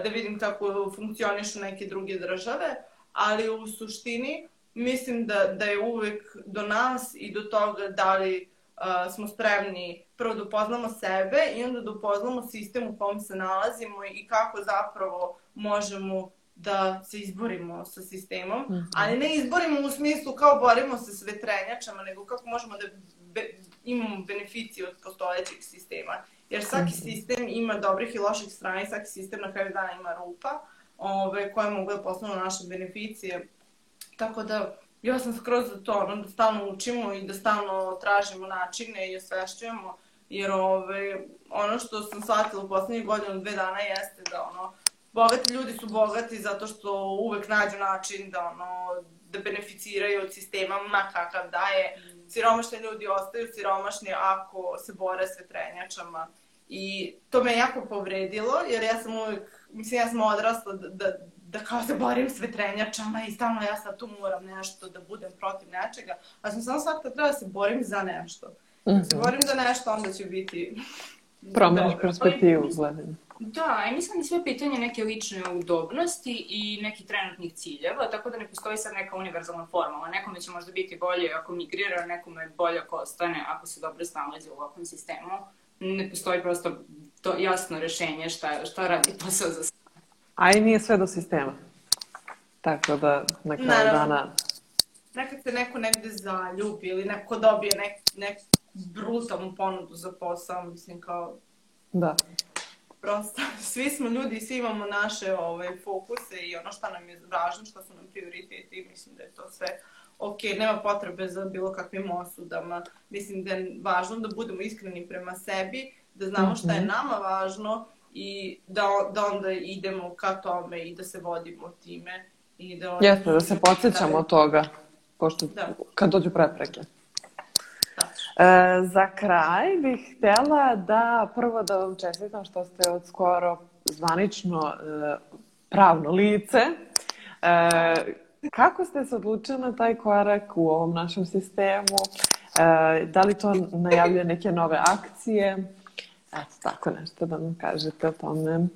da vidim kako funkcionišu neke druge države, ali u suštini mislim da, da je uvek do nas i do toga da li uh, smo spremni prvo da upoznamo sebe i onda da upoznamo sistem u kom se nalazimo i kako zapravo možemo da se izborimo sa sistemom, Mhm. ali ne izborimo u smislu kao borimo se s vetrenjačama, nego kako možemo da be, imamo beneficije od postojećeg sistema. Jer svaki Mhm. sistem ima dobrih i loših strana i svaki sistem na kraju dana ima rupa ove, koje mogu da postanu naše beneficije. Tako da, ja sam skroz za to, ono, da stalno učimo i da stalno tražimo načine i osvešćujemo, jer ove, ono što sam shvatila u poslednjih godinu, dve dana jeste da ono, bogati ljudi su bogati zato što uvek nađu način da ono, da beneficiraju od sistema ma kakav da je. Siromašni ljudi ostaju siromašni ako se bore s vetrenjačama. I to me jako povredilo, jer ja sam uvek, mislim, ja sam odrasla da, da, da kao se borim s vetrenjačama i stalno ja sad tu moram nešto da budem protiv nečega, a sam samo da treba da se borim za nešto. Ako se Mhm. borim za nešto, onda će biti Promeniš perspektivu gledanja. Da, i mislim da sve pitanje neke lične udobnosti i nekih trenutnih ciljeva, tako da ne postoji sad neka univerzalna formula. Nekome će možda biti bolje ako migrira, nekome bolje ako ostane, ako se dobro snalazi u ovakvom sistemu. Ne postoji prosto to jasno rešenje šta, šta radi posao za sve. A i nije sve do sistema. Tako da na kraju Naravno. dana... Nekad se neko negde zaljubi ili neko dobije nek, nek brutalnu ponudu za posao, mislim kao Da. prosto svi smo ljudi, svi imamo naše ovaj, fokuse i ono šta nam je važno, šta su nam prioriteti i mislim da je to sve ok, nema potrebe za bilo kakvim osudama. Mislim da je važno da budemo iskreni prema sebi, da znamo šta je Mhm. nama važno i da, da onda idemo ka tome i da se vodimo time. I da onda- Jeste, da se podsjećamo od toga, pošto Da. kad dođu prepreke. Tačno. E, za kraj bih htjela da prvo da vam čestitam što ste od skoro zvanično e, pravno lice. E, kako ste se odlučili na taj korak u ovom našem sistemu? E, da li to najavljuje neke nove akcije? Eto, tako nešto da nam kažete o tome.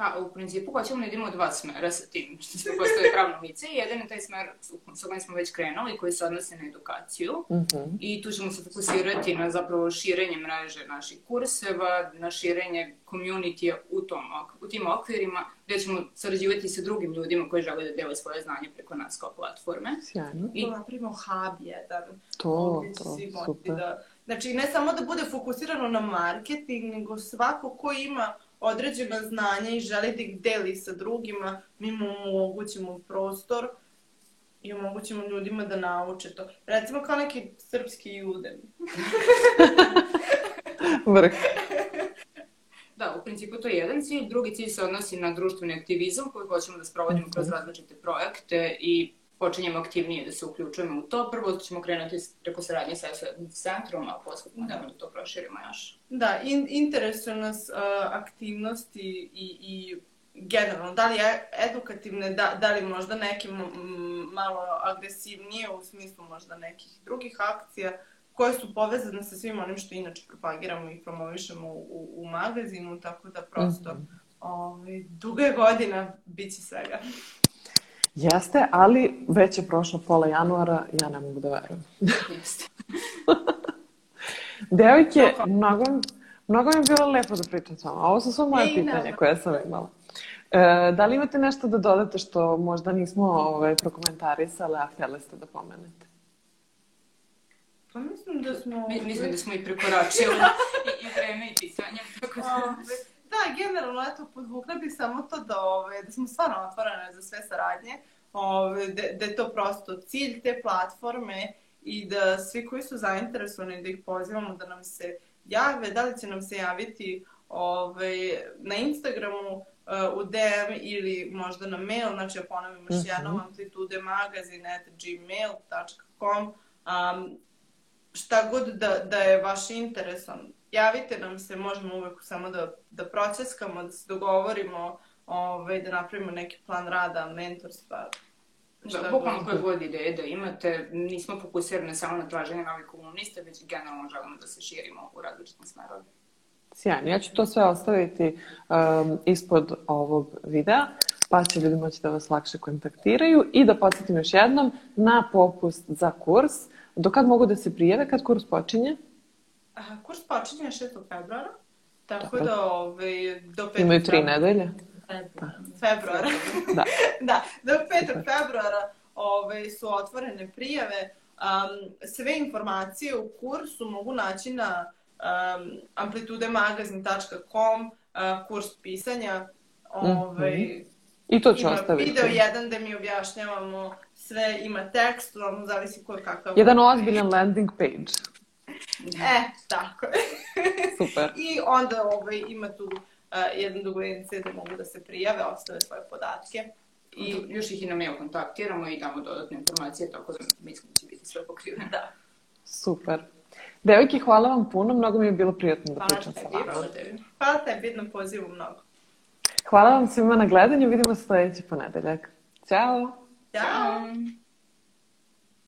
Pa, u principu hoćemo da idemo u dva smera sa tim što se postoje pravno lice. Jedan je taj smer sa kojim smo već krenuli, koji se odnosi na edukaciju. Mhm. I tu ćemo se fokusirati na zapravo širenje mreže naših kurseva, na širenje community u, tom, u tim okvirima, gde ćemo sarađivati sa drugim ljudima koji žele da dele svoje znanje preko nas kao platforme. Sjajno. I- I napravimo hub jedan. To, to, super. Da, znači, ne samo da bude fokusirano na marketing, nego svako ko ima određena znanja i želi da ih deli sa drugima, mi mu omogućimo prostor i omogućimo ljudima da nauče to. Recimo kao neki srpski judem. Vrh. Da, u principu to je jedan cilj. Drugi cilj se odnosi na društveni aktivizam koji hoćemo da sprovodimo kroz različite projekte i počinjemo aktivnije da se uključujemo u to. Prvo ćemo krenuti preko saradnje sa SOS centrom, a posle da. da to proširimo još. Da, in, interesuju nas uh, aktivnosti i, i generalno, da li je edukativne, da, da li možda neke m, m, malo agresivnije u smislu možda nekih drugih akcija koje su povezane sa svim onim što inače propagiramo i promovišemo u, u magazinu, tako da prosto Mhm. ovaj, duga je godina, bit će svega. Jeste, ali već je prošlo pola januara, ja ne mogu da verujem. Jeste. Devojke, mnogo, mnogo mi je bilo lepo da pričam s vama. Ovo su sve moje pitanja nama. koje sam imala. E, da li imate nešto da dodate što možda nismo ovaj, prokomentarisale, a htjeli ste da pomenete? Pa mislim da smo... Mi, mislim da smo i prekoračili i, i vreme i pisanje, tako da... Da, generalno, eto, podvukla bih samo to da, ove, da smo stvarno otvorene za sve saradnje, ove, da, da je to prosto cilj te platforme i da svi koji su zainteresovani da ih pozivamo da nam se jave, da li će nam se javiti ove, na Instagramu, uh, u DM ili možda na mail, znači ja ponovim još Mhm. jednom amplitudemagazin.gmail.com um, šta god da, da je vaš interes, on, javite nam se, možemo uvek samo da, da proceskamo, da se dogovorimo, ovaj, da napravimo neki plan rada, mentorstva. Da, bukvalno koje god ideje da imate, nismo fokusirane samo na traženje novih komunista, već generalno želimo da se širimo u različitim smerovima. Sjajno. Ja ću to sve ostaviti um, ispod ovog videa, pa će ljudi moći da vas lakše kontaktiraju i da podsjetim još jednom na popust za kurs. Do kad mogu da se prijave kad kurs počinje? Kurs počinje 6. februara, tako Dobro. da ovaj, do 5. Imaju tri nedelje. februara. Da. da, do 5. februara ovaj, su otvorene prijave. Um, sve informacije u kursu mogu naći na um, amplitudemagazin.com, uh, kurs pisanja. Ovaj, I to ću ima ostaviti. video jedan gde mi objašnjavamo sve, ima tekst, ono zavisi ko je kakav. Jedan ozbiljan landing page. E, tako je. Super. I onda ovaj, ima tu uh, jedan dugojenice da mogu da se prijave, ostave svoje podatke. I još ih i na mail kontaktiramo i damo dodatne informacije, tako da mislim da će biti sve pokriveno. da, Super. Devojke, hvala vam puno, mnogo mi je bilo prijatno da Hvala pričam sa tebi. vama. Hvala tebi. hvala tebi na pozivu mnogo. Hvala vam svima na gledanju, vidimo se sledeći ponedeljak. Ćao! Ćao! Ćao.